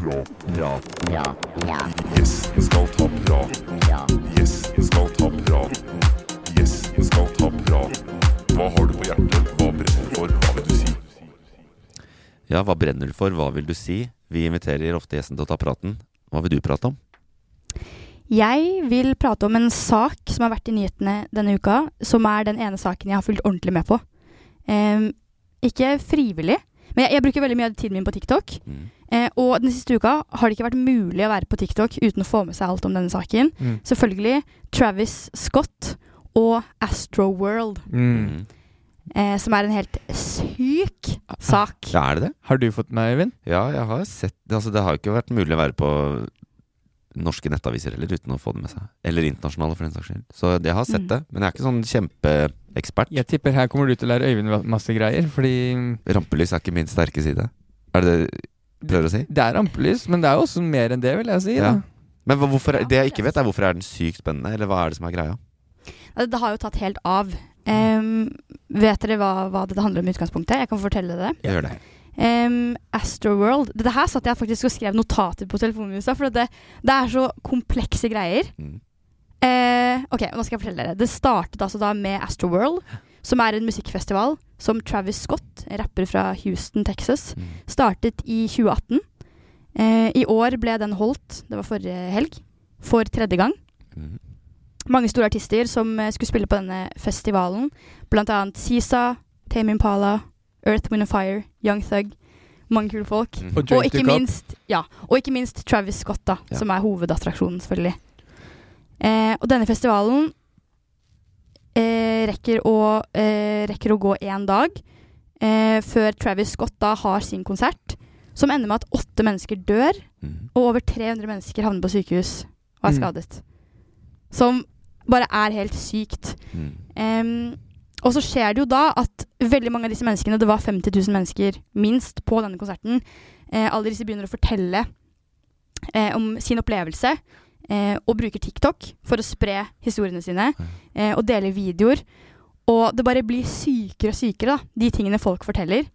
Ja, ja, ja. Gjesten skal ta praten. Gjesten skal ta praten. Gjesten skal ta praten. Hva har du på hjertet? Hva brenner du for? Hva vil du si? Ja, hva brenner du for? Hva vil du si? Vi inviterer ofte gjesten til å ta praten. Hva vil du prate om? Jeg vil prate om en sak som har vært i nyhetene denne uka, som er den ene saken jeg har fulgt ordentlig med på. Em, ikke frivillig, men jeg, jeg bruker veldig mye av tiden min på TikTok. Eh, og den siste uka har det ikke vært mulig å være på TikTok uten å få med seg alt om denne saken. Mm. Selvfølgelig Travis Scott og Astroworld, Mm. eh, som er en helt syk sak. Ja, er det det? Har du fått med, Øyvind? Ja, jeg har sett Altså, det har ikke vært mulig å være på norske nettaviser heller uten å få det med seg. Eller internasjonale, for den saks skyld. Så jeg har sett Mm. det, men jeg er ikke sånn kjempeekspert. Jeg tipper her kommer du til å lære Øyvind masse greier, fordi Rampelys er ikke min sterke side. Er det det du prøver å si? det er rampelys, men det er jo også mer enn det, vil jeg si. Ja. Da. Men hvorfor, det jeg ikke vet, er hvorfor er den sykt spennende, eller hva er det som er greia? Det, det har jo tatt helt av. Um, vet dere hva, hva dette handler om i utgangspunktet? Jeg kan fortelle det. Jeg Gjør det. Um, Astroworld. Dette her satt jeg faktisk og skrev notater på telefonen min for det, det er så komplekse greier. Eh, ok, nå skal jeg fortelle dere. Det startet altså da med Astroworld, som er en musikkfestival som Travis Scott, rapper fra Houston, Texas, startet i 2018. Uh, I år ble den holdt, det var forrige helg, for tredje gang. Mange store artister som eh, skulle spille på denne festivalen, blant annet Sisa, Tame Impala, Earth, Wind and Fire, Young Thug. Mange kule folk. Og Og, ikke minst, ja, og ikke minst Travis Scott, da, Ja. som er hovedattraksjonen, selvfølgelig. Eh, og denne festivalen eh, rekker, å, eh, rekker å gå én dag eh, før Travis Scott da har sin konsert, som ender med at åtte mennesker dør, og over 300 mennesker havner på sykehus og er Mm. skadet. Som bare er helt sykt. Em, og så skjer det jo da at veldig mange av disse menneskene, det var 50 000 mennesker minst på denne konserten, eh, alle disse begynner å fortelle eh, om sin opplevelse, eh, og bruker TikTok for å spre historiene sine, eh, og dele videoer. Og det bare blir sykere og sykere, da, de tingene folk forteller.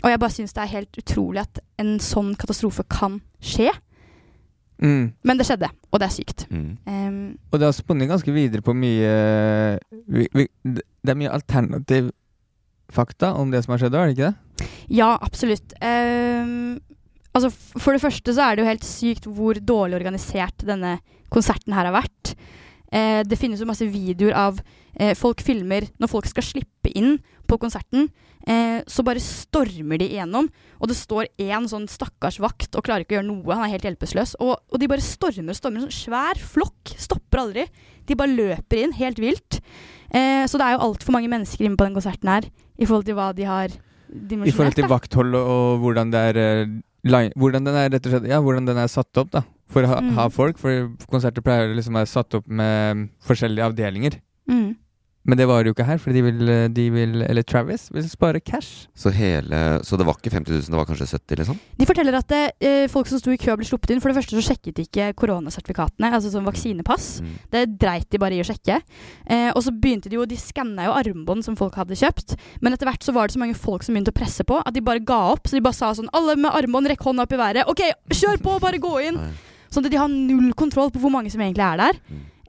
Og jeg bare syns det er helt utrolig at en sånn katastrofe kan skje. Mm. Men det skjedde, og det er sykt. Em, Og det har spunnet ganske videre på mye vi, vi, Det er mye alternativ fakta om det som har skjedd, er det ikke det? Ja, absolutt. Um, altså, for det første så er det jo helt sykt hvor dårlig organisert denne konserten her har vært. Uh, det finnes jo masse videoer av uh, folk filmer når folk skal slippe inn på konserten. Eh, så bare stormer de igjennom, og det står én sånn stakkars vakt og klarer ikke å gjøre noe. Han er helt hjelpeløs. Og, og de bare stormer og stormer. Sånn svær flokk. Stopper aldri. De bare løper inn helt vilt. Eh, så det er jo altfor mange mennesker inne på den konserten her i forhold til hva de har dimensjonert. I forhold til vakthold og, hvordan det er eh, line, Hvordan den er rett og slett Ja, hvordan den er satt opp, da. For å ha, Mm. ha folk. For konserter pleier liksom å være satt opp med forskjellige avdelinger. Mm. Men det var jo ikke her, for de vil, de vil Eller Travis vil spare cash. Så, hele, så det var ikke 50 000, det var kanskje 70, liksom? De forteller at eh, folk som sto i kø ble sluppet inn. For det første så sjekket de ikke koronasertifikatene, altså sånn vaksinepass. Mm. Det dreit de bare i å sjekke. Eh, og så begynte de jo, de skanna jo armbånd som folk hadde kjøpt. Men etter hvert så var det så mange folk som begynte å presse på, at de bare ga opp. Så de bare sa sånn Alle med armbånd, rekk hånda opp i været. OK, kjør på, bare gå inn! Sånn at de har null kontroll på hvor mange som egentlig er der.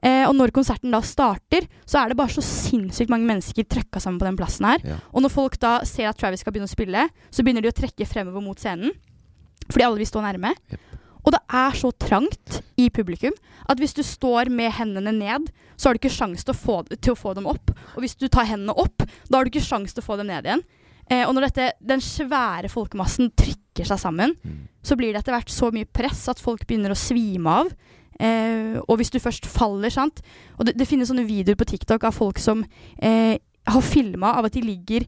Eh, og når konserten da starter, så er det bare så sinnssykt mange mennesker trøkka sammen på den plassen her. Ja. Og når folk da ser at Travis skal begynne å spille, så begynner de å trekke fremover mot scenen. Fordi alle vil stå nærme. Og det er så trangt i publikum at hvis du står med hendene ned, så har du ikke sjans til til å få dem opp. Og hvis du tar hendene opp, da har du ikke sjans til å få dem ned igjen. Eh, og når dette, den svære folkemassen trykker seg sammen, så blir det etter hvert så mye press at folk begynner å svime av. Eh, og hvis du først faller, sant Og det, det finnes sånne videoer på TikTok av folk som eh, har filma av at de ligger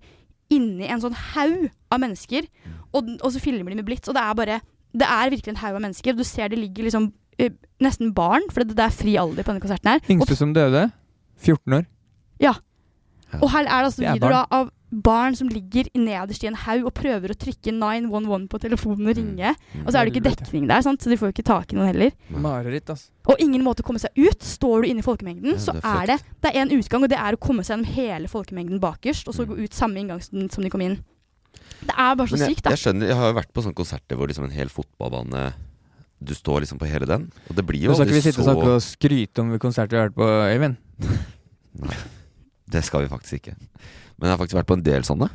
inni en sånn haug av mennesker, og, og så filmer de med blits, og det er bare Det er virkelig en haug av mennesker. Du ser det ligger liksom eh, nesten barn, for det, det er fri alder på denne konserten her. Yngste som døde, 14 år. ja. Og her er det altså er videoer da av barn som ligger nederst i en haug og prøver å trykke 911 på telefonen og ringe. Og så er det ikke dekning der, sant? så de får jo ikke tak i noen heller. Mareritt, ass. Og ingen måte å komme seg ut. Står du inne i folkemengden, så det er er det Det er én utgang, og det er å komme seg gjennom hele folkemengden bakerst, og så gå ut samme inngang som som de kom inn. Det er bare så jeg, sykt, da. jeg skjønner, jeg har jo vært på sånne konserter hvor liksom en hel fotballbane Du står liksom på hele den. Og det blir jo Nå skal ikke aldri vi sitte og og skryte om konserter vi har vært på, Øyvind. Nei, det skal vi faktisk ikke. Men jeg har faktisk vært på en del sånne.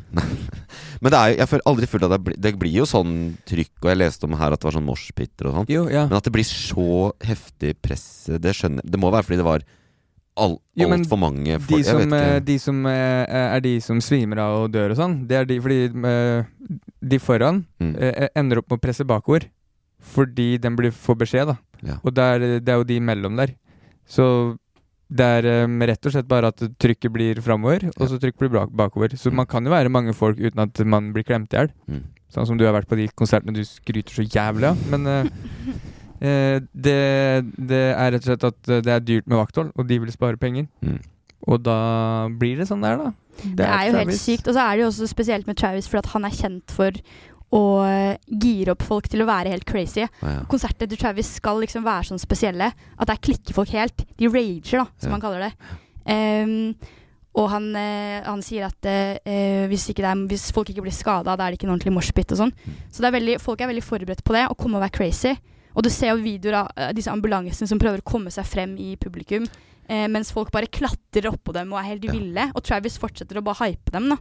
Men det er jeg føler aldri fullt av det. blir- Det blir jo sånn trykk, og jeg leste om her at det var sånn moshpiter og sånn. Ja. Men at det blir så heftig press, det skjønner jeg. Det må være fordi det var altfor mange De folk. Jeg som, eh, de som eh, er de som svimer av og dør og sånn, det er de fordi eh, de foran Mm. ender opp med å presse bakord. Fordi den blir, får beskjed, da. Ja. Og det er, det er jo de imellom der. Så det er um, rett og slett bare at trykket blir framover, og så trykket blir bak bakover. Så man kan jo være mange folk uten at man blir klemt i hjel. Mm. Sånn som du har vært på de konsertene du skryter så jævlig av. Men uh, uh, det, det er rett og slett at eh, det er dyrt med vakthold, og de vil spare penger. Mm. Og da blir det sånn der, da. Det er jo helt sykt. Og så er det jo også spesielt med Travis, for at han er kjent for å eh, gire opp folk til å være helt crazy. ja. Konserter til Travis skal liksom være sånn spesielle at der klikker folk helt. De rager, da, som Ja. han kaller det. Um, Og han, eh, han sier at eh, hvis, ikke det er, hvis folk ikke blir skada, da er det ikke en ordentlig moshpit og sånn. Så det er veldig, folk er veldig forberedt på det, å komme og være crazy. Og du ser jo videoer av eh, disse ambulansene som prøver å komme seg frem i publikum, eh, mens folk bare klatrer oppå dem og er helt ville. Og Travis fortsetter å bare hype dem, da.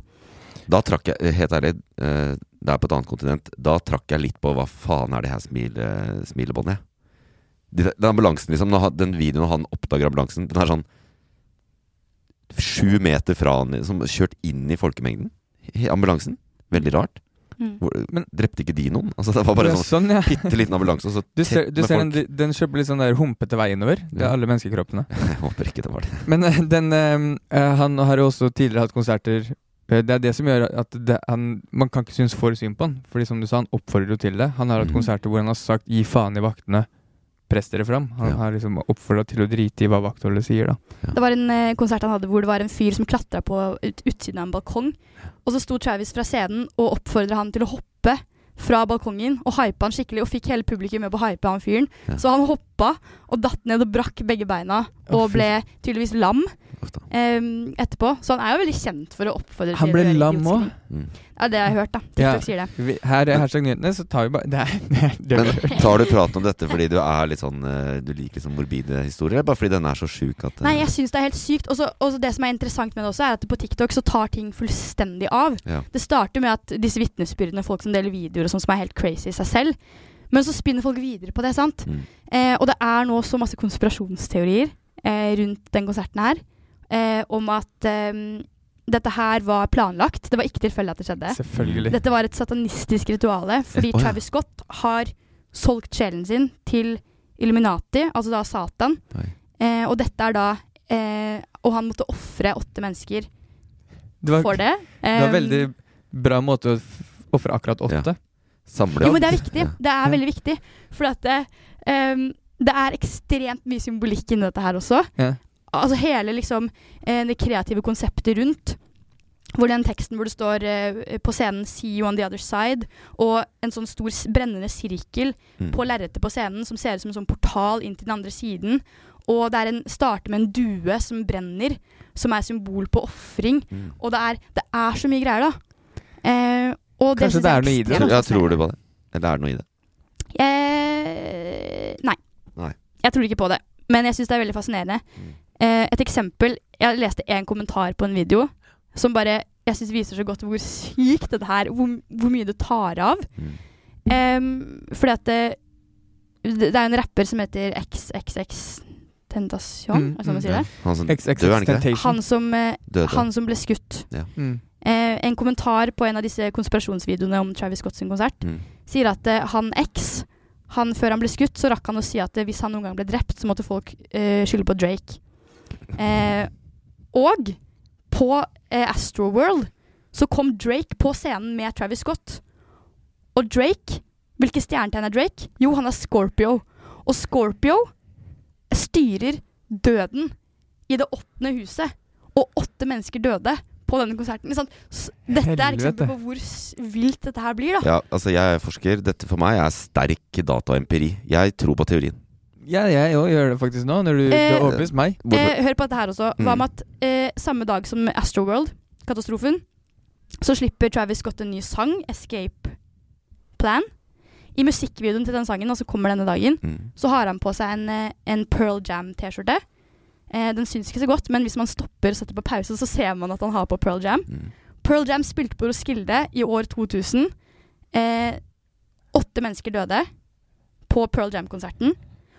Da trakk jeg, helt ærlig, eh, det er på et annet kontinent, da trakk jeg litt på hva faen er det her smile, smilebåndet? Den ambulansen, liksom, den videoen han oppdager ambulansen, den er sånn sju meter fra han, som kjørt inn i folkemengden. Ambulansen. Veldig rart. Mm. Hvor, drepte ikke de noen? Altså, det var bare en sånn, sånn, ja. bitte liten ambulanse, og så Du ser, du ser den, den kjøper litt sånn der humpete vei innover. Det er Ja. alle menneskekroppene. Jeg håper ikke det var det. Men eh, den eh, eh, Han har jo også tidligere hatt konserter eh, Det er det som gjør at det, han, man kan ikke synes for synd på han. Fordi som du sa, han oppfordrer jo til det. Han har hatt mm. konserter hvor han har sagt 'gi faen i vaktene', press dere fram. Han Ja. har liksom oppfordra til å drite i hva vaktholdet sier, da. Det var en eh, konsert han hadde hvor det var en fyr som klatra på ut, utsiden av en balkong. Og så sto Travis fra scenen og oppfordra han til å hoppe fra balkongen og hypa han skikkelig, og fikk hele publikum med på å hype han fyren. Ja. Så han hoppa og datt ned og brakk begge beina og ble tydeligvis lam em, etterpå. Så han er jo veldig kjent for å oppfordre Han til ble å gjøre lam idiotiske òg. ting. Ja, det har jeg hørt, da. TikTok sier det. Vi, her er hashtag nyhetene, så tar vi bare Det er det, er- det, Men tar du praten om dette fordi du er litt sånn eh, Du liker liksom morbide historier, eller bare fordi den er så sjuk at eh, Nei, jeg syns det er helt sykt. Og så- det som er interessant med det også, er at på TikTok så tar ting fullstendig av. Ja. Det starter med at disse vitnesbyrdene, folk som deler videoer og sånn som er helt crazy i seg selv. Men så spinner folk videre på det, sant. Mm. Eh, og det er nå så masse konspirasjonsteorier eh, rundt den konserten her. Eh, om at eh, dette her var planlagt. Det var ikke tilfeldig at det skjedde. Selvfølgelig. Dette var et satanistisk rituale fordi oh, ja. Travis Scott har solgt sjelen sin til Illuminati, altså da Satan. Eh, og dette er da eh, Og han måtte ofre åtte mennesker det var, for det. det var Um, veldig bra måte å ofre akkurat åtte. Samle Jo, men det er viktig. Det er veldig viktig. For at det, um, det er ekstremt mye symbolikk inni dette her også. Ja. Altså hele liksom eh, det kreative konseptet rundt. Hvor den teksten hvor det står eh, på scenen 'See you on the other side', og en sånn stor brennende sirkel Mm. på lerretet på scenen som ser ut som en sånn portal inn til den andre siden. Og det er en, starter med en due som brenner, som er symbol på ofring. Mm. Og det er, det er så mye greier, da. Eh, og Kanskje det, det er noe i det. Ja, tror du på det? Eller er det noe i det? Eh, nei. Nei. Jeg tror ikke på det. Men jeg syns det er veldig fascinerende. Mm. Eh, et eksempel Jeg leste en kommentar på en video som bare jeg synes viser så godt hvor sykt dette her Hvor, hvor mye det tar av. Mm. Em, fordi at det, det er en rapper som heter XXX Tentasjon, Mm, sånn man mm. sier det? Han som død, han ikke det? Han som, eh, han som ble skutt. Ja. Mm. Eh, en kommentar på en av disse konspirasjonsvideoene om Travis Scott sin konsert Mm. sier at eh, han X han, Før han ble skutt, så rakk han å si at eh, hvis han noen gang ble drept, så måtte folk eh, skylde på Drake. Eh, og på eh, Astroworld så kom Drake på scenen med Travis Scott. Og Drake Hvilke stjernetegn er Drake? Jo, han er Scorpio. Og Scorpio styrer døden i det åttende huset. Og åtte mennesker døde på denne konserten. Dette er eksempel på hvor vilt dette her blir, da. Ja, altså jeg er forsker. Dette for meg er sterk dataempiri. Jeg tror på teorien. Ja, jeg òg gjør det faktisk nå, når du, du Eh, har overbevist meg. Eh, hør på dette her også. Hva Mm. med at eh, samme dag som Astroworld-katastrofen, så slipper Travis Scott en ny sang, 'Escape Plan'. I musikkvideoen til den sangen, altså kommer denne dagen, Mm. så har han på seg en, eh, en Pearl Jam-T-skjorte. Eh, den syns ikke så godt, men hvis man stopper og setter på pause, så ser man at han har på Pearl Jam. Mm. Pearl Jam spilte på Roskilde i år 2000. Eh, åtte mennesker døde på Pearl Jam-konserten.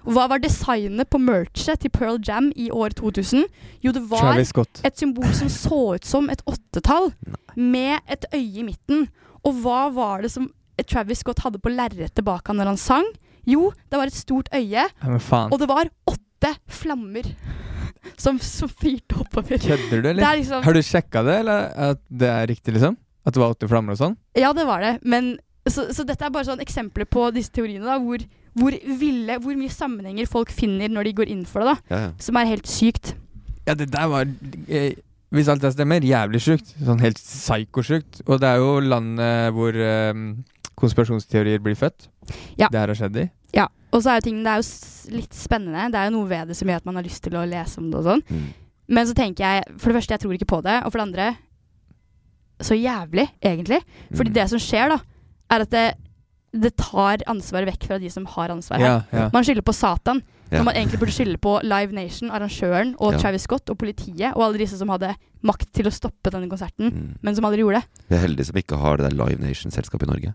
Hva var designet på merchet til Pearl Jam i år 2000? Jo, det var et symbol som så ut som et åttetall, med et øye i midten. Og hva var det som Travis Scott hadde på lerretet bak han når han sang? Jo, det var et stort øye, Ja, og det var åtte flammer som, som fyrte oppover. Kødder du, eller? Er liksom, Har du sjekka det, eller at det er riktig, liksom? At det var åtte flammer og sånn? Ja, det var det. Men, så, så dette er bare sånn eksempler på disse teoriene, da, hvor, hvor, ville, hvor mye sammenhenger folk finner når de går inn for det, da. Ja, ja. Som er helt sykt. Ja, det der var eh, Hvis alt det stemmer, jævlig sjukt. Sånn helt psykosjukt. Og det er jo landet hvor eh, konspirasjonsteorier blir født. Ja. Det her har skjedd i. Ja, og så er jo ting Det er jo litt spennende. Det er jo noe ved det som gjør at man har lyst til å lese om det og sånn. Mm. Men så tenker jeg For det første, jeg tror ikke på det. Og for det andre Så jævlig, egentlig. Fordi Mm. det som skjer, da, er at det, det tar ansvaret vekk fra de som har ansvaret Ja, ja. Man skylder på Satan. Ja. Når man egentlig burde skylde på Live Nation, arrangøren, og Ja. Travis Scott og politiet, og alle disse som hadde makt til å stoppe denne konserten, Mm. men som aldri gjorde det. Vi er heldige som ikke har det der Live Nation-selskapet i Norge.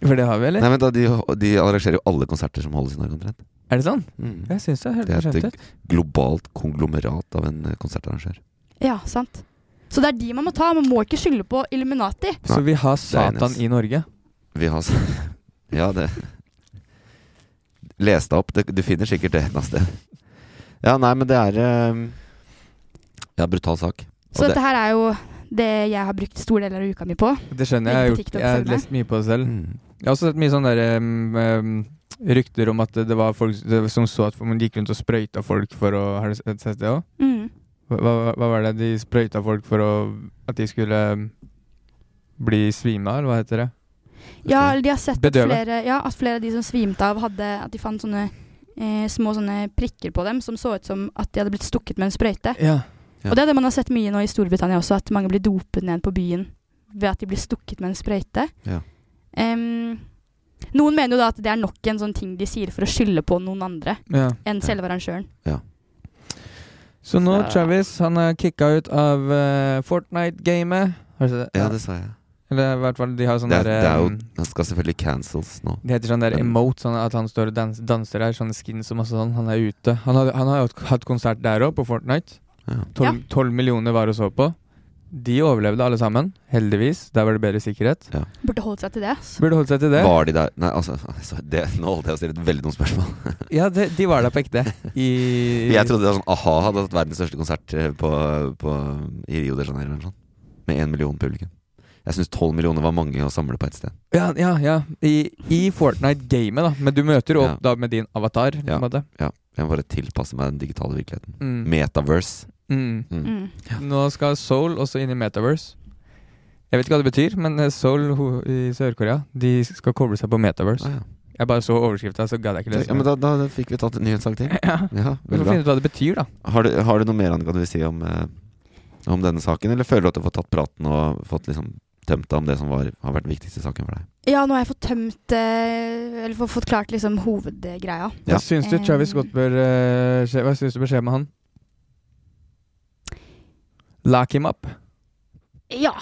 For det har vi, eller? Nei, men da, de, de arrangerer jo alle konserter som holdes i Norge omtrent. Er det sånn? Mm. Jeg syns det Det er et globalt konglomerat av en eh, konsertarrangør. Ja, sant. Så det er de man må ta. Man må ikke skylde på Illuminati. Så vi har Satan i Norge. Vi har Ja, det Les deg opp. Det, du finner sikkert det et eller annet sted. Ja, nei, men det er eh, Ja, brutal sak. Og Så det- dette her er jo det jeg har brukt store deler av uka mi på. Det skjønner jeg. Jeg har, gjort, jeg har lest mye på det selv. Jeg har også sett mye sånn derre um, um, rykter om at det var folk det- som så at man gikk rundt og sprøyta folk for å Har du sett det òg? Mm. Hva, hva, hva var det? De sprøyta folk for å At de skulle um, bli svima, eller hva heter det? Ja, eller de har sett at flere, ja, at flere av de som svimte av, hadde At de fant sånne eh, små sånne prikker på dem som så ut som at de hadde blitt stukket med en sprøyte. Ja. Og det er det man har sett mye nå i Storbritannia også, at mange blir dopet ned på byen ved at de blir stukket med en sprøyte. Ja. Um, noen mener jo da at det er nok en sånn ting de sier for å skylde på noen andre Ja. enn selve arrangøren. Så nå, Travis, han er kicka ut av uh, Fortnite-gamet. Har du sett det? Ja, det sa jeg. Eller i hvert fall, de har sånn Det er, der det er jo Han skal selvfølgelig cancels nå. Det heter sånn der Men- emote, sånn at han står og dans, danser der, sånne skins og masse sånn. Han er ute. Han, har jo hatt konsert der òg, på Fortnite. Ja. Tolv millioner var og så på. De overlevde alle sammen, heldigvis. Der var det bedre sikkerhet. Burde holdt seg til det. Burde holdt seg til det. Var de der Nei, altså, altså det, Nå holdt jeg å stille et veldig dumt spørsmål. Ja, de, de var der på ekte. I Jeg trodde det var sånn a-ha hadde hatt verdens største konsert eh, på, på, i Rio de Janeiro eller noe sånt. Med én million publikum. Jeg syns tolv millioner var mange å samle på ett sted. Ja, ja. ja. I, i Fortnite-gamet, da. Men du møter opp da med din avatar. Ja, en måte. ja. Jeg må bare tilpasse meg den digitale virkeligheten. Mm. Metaverse. Mm. Mm. Nå skal Soul også inn i Metaverse. Jeg vet ikke hva det betyr, men eh, Seoul ho- i Sør-Korea De skal koble seg på Metaverse. Jeg bare så overskrifta, så gadd jeg ikke lese. Ja, men da, da fikk vi tatt en nyhetssak til. Ja. ja Vi får finne ut hva det betyr, da. Har du, har du noe mer Annika, du vil si om, eh, om denne saken, eller føler du at du har fått tatt praten og fått liksom tømt deg om det som var, har vært viktigste saken for deg? Ja, nå har jeg fått tømt eh, Eller fått klart liksom hovedgreia. Hva syns du Travis Scott bør eh, skje, Hva syns du bør skje med han? Lock him up. Ja.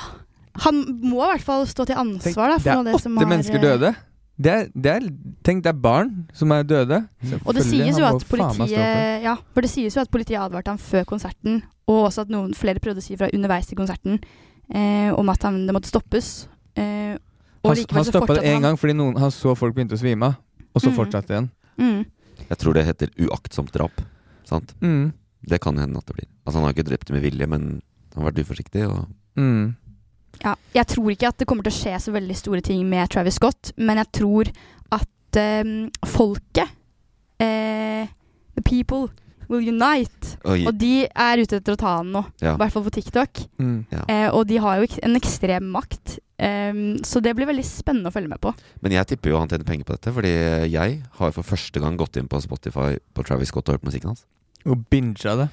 Han må i hvert fall stå til ansvar da, det for er noe av det som åtte har mennesker eh, døde. Det er, det er, tenk, det er barn som er døde. Og det sies jo at det. politiet Ja, for det sies jo at politiet advarte ham før konserten, og også at noen flere prøvde å si fra underveis til konserten eh, om at han, det måtte stoppes. Eh, og Han, han stoppa det én gang fordi noen, han så folk begynte å svime av, og så Mm. fortsatte igjen. Mm. Jeg tror det heter uaktsomt drap. Sant? Mm. Det kan hende at det blir. Altså Han har ikke drept med vilje, men han har vært uforsiktig. Og Mm. Ja, jeg tror ikke at det kommer til å skje så veldig store ting med Travis Scott, men jeg tror at eh, folket eh, The people will unite. Oi. Og de er ute etter å ta han nå, i Ja. hvert fall på TikTok. Mm. Ja. Eh, og de har jo en ekstrem makt, Um, så det blir veldig spennende å følge med på. Men jeg tipper jo han tjener penger på dette, fordi jeg har for første gang gått inn på Spotify på Travis Scott og hørt musikken hans. Og binga det.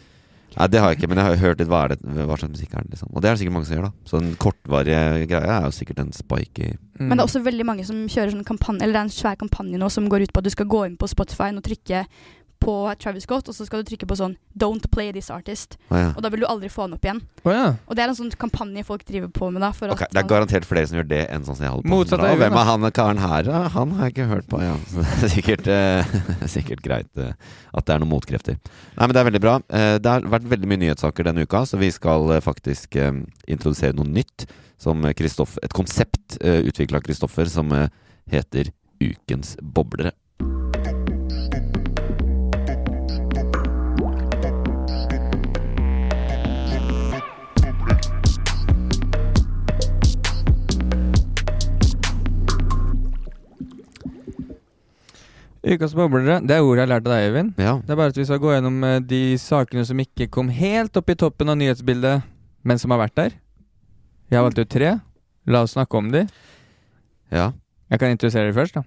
Nei, det har jeg ikke, men jeg har hørt litt hva, er det, hva slags musikk er det liksom. Og det er det sikkert mange som gjør, da. Så den kortvarige greia er jo sikkert en spike i Mm. Men det er også veldig mange som kjører sånn kampanje, eller det er en svær kampanje nå som går ut på at du skal gå inn på Spotify og trykke på Travis Scott, og så skal du trykke på sånn 'Don't play this artist'. Oh, ja. Og da vil du aldri få han opp igjen. Oh, ja. Og det er en sånn kampanje folk driver på med da. For Ok, at Det er garantert flere som gjør det enn sånn som jeg holder på med Bra, Hvem er han karen her, da? Han har jeg ikke hørt på, ja. Er sikkert, eh, sikkert greit eh, at det er noen motkrefter. Nei, men det er veldig bra. Eh, det har vært veldig mye nyhetssaker denne uka, så vi skal eh, faktisk eh, introdusere noe nytt. Som eh, et konsept uh, utvikla av Kristoffer som eh, heter Ukens boblere. Ukas boblere, det er ordet jeg har lært av deg, Øyvind. Ja. Det er bare at vi skal gå gjennom eh, de sakene som ikke kom helt opp i toppen av nyhetsbildet, men som har vært der. Jeg har valgt ut tre. La oss snakke om de. Ja. Jeg kan introdusere de først, da.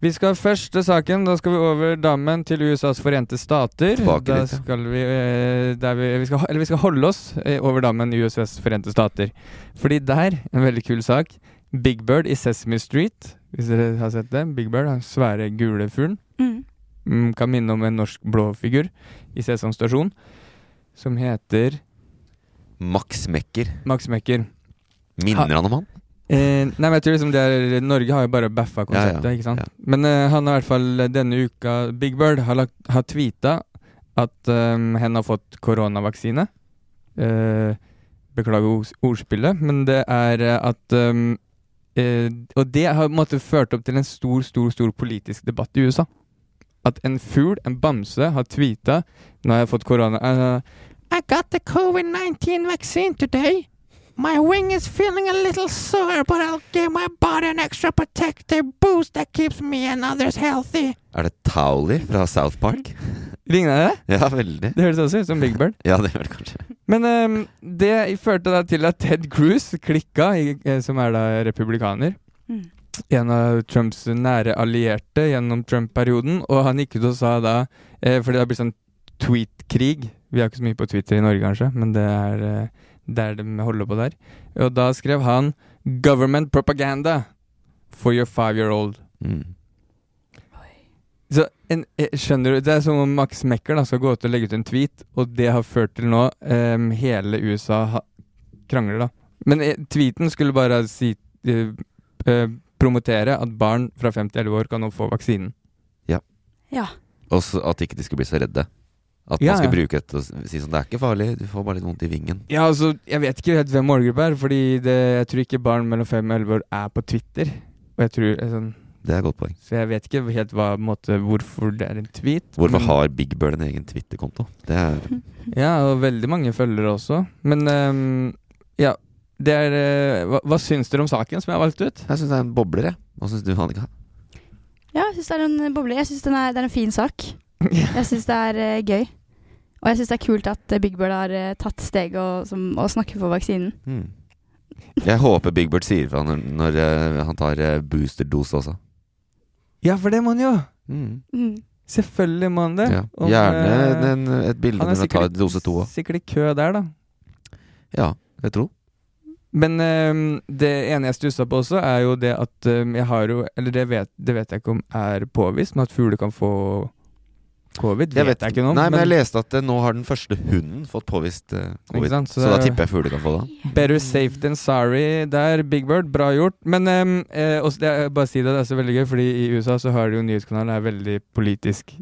Vi skal først til saken, da skal vi over dammen til USAs forente stater. Tilbake da litt, ja. skal vi, eh, vi, vi, skal, eller vi skal holde oss eh, over dammen i USAs forente stater. Fordi der, en veldig kul sak, Big Bird i Sesame Street, hvis dere har sett det. Big Bird, den svære gule fuglen. Mm. Mm, kan minne om en norsk blå figur i Sesam stasjon, som heter Max Mekker. Max Mekker. Minner han om han? Eh, nei, men jeg tror liksom det er Norge har jo bare baffa konseptet, Ja, ja, ikke sant? ja. Men eh, han har i hvert fall denne uka Big Bird har, lagt, har tweeta at um, hen har fått koronavaksine. Eh, beklager ordspillet, men det er eh, at um, eh, Og det har på en måte ført opp til en stor, stor, stor politisk debatt i USA. At en fugl, en bamse, har tweeta 'Nå har jeg fått korona'. Uh, I got the COVID-19 vaccine today. My wing is feeling a little sore, but I'll give my body an extra protective boost that keeps me and others healthy. Er det Towley fra South Park? Ligner det? Ja, veldig. Det høres også ut som Big Bird. Ja, det gjør det kanskje. Men um, det førte da til at Ted Cruz klikka, eh, som er da republikaner. Mm. En av Trumps nære allierte gjennom Trump-perioden. Og han gikk ut og sa da eh, Fordi det har blitt sånn tweet-krig. Vi har ikke så mye på Twitter i Norge, kanskje, men det er eh, der de holder på der. Og da skrev han 'Government propaganda for your five-year-old'. Mm. En, eh, skjønner du, Det er som om Max Mekker da, skal gå ut og legge ut en tweet, og det har ført til nå um, hele USA ha, krangler, da. Men eh, tweeten skulle bare si eh, eh, promotere at barn fra 5 til 11 år kan nå få vaksinen. Ja. Ja. Og at ikke de skulle bli så redde. At Ja, man skal bruke dette og si sånn Det er ikke farlig, du får bare litt vondt i vingen. Ja, altså, Jeg vet ikke helt hvem målgruppa er, fordi det, jeg tror ikke barn mellom 5 og 11 år er på Twitter. Og jeg tror eh, sånn, Det er et godt poeng. Så jeg vet ikke helt hva, måte, hvorfor det er en tweet. Hvorfor men- har Big Bird en egen Twitter-konto? Det er Ja, og veldig mange følgere også. Men um, ja, det er uh, hva, hva syns dere om saken som jeg har valgt ut? Jeg syns det er en bobler, jeg. Hva syns du, Annika? Ja, jeg syns det er en boble. Jeg syns det er en fin sak. Jeg syns det er uh, gøy. Og jeg syns det er kult at eh, Big Bird har uh, tatt steg og, som, og snakker for vaksinen. Mm. Jeg håper Big Bird sier fra når, når eh, han tar uh, boosterdose også. Ja, for det må han jo! Mm. Mm. Selvfølgelig må han det. Ja. Om, Gjerne den, et bilde når han tar dose to. Sikkert i kø der, da. Ja, jeg tror. Men um, det ene jeg stussa på også, er jo det at um, jeg har jo Eller det vet, det vet jeg ikke om er påvist, men at fugler kan få covid. Jeg vet, jeg ikke noe om. Nei, men jeg leste at eh, nå har den første hunden fått påvist uh, covid. Så, Så da tipper jeg fugler kan få det. Better safe than sorry der, Big Bird. Bra gjort. Men um, eh, også, det, bare si det, det er så veldig gøy, fordi i USA så har de jo nyhetskanalen er veldig politisk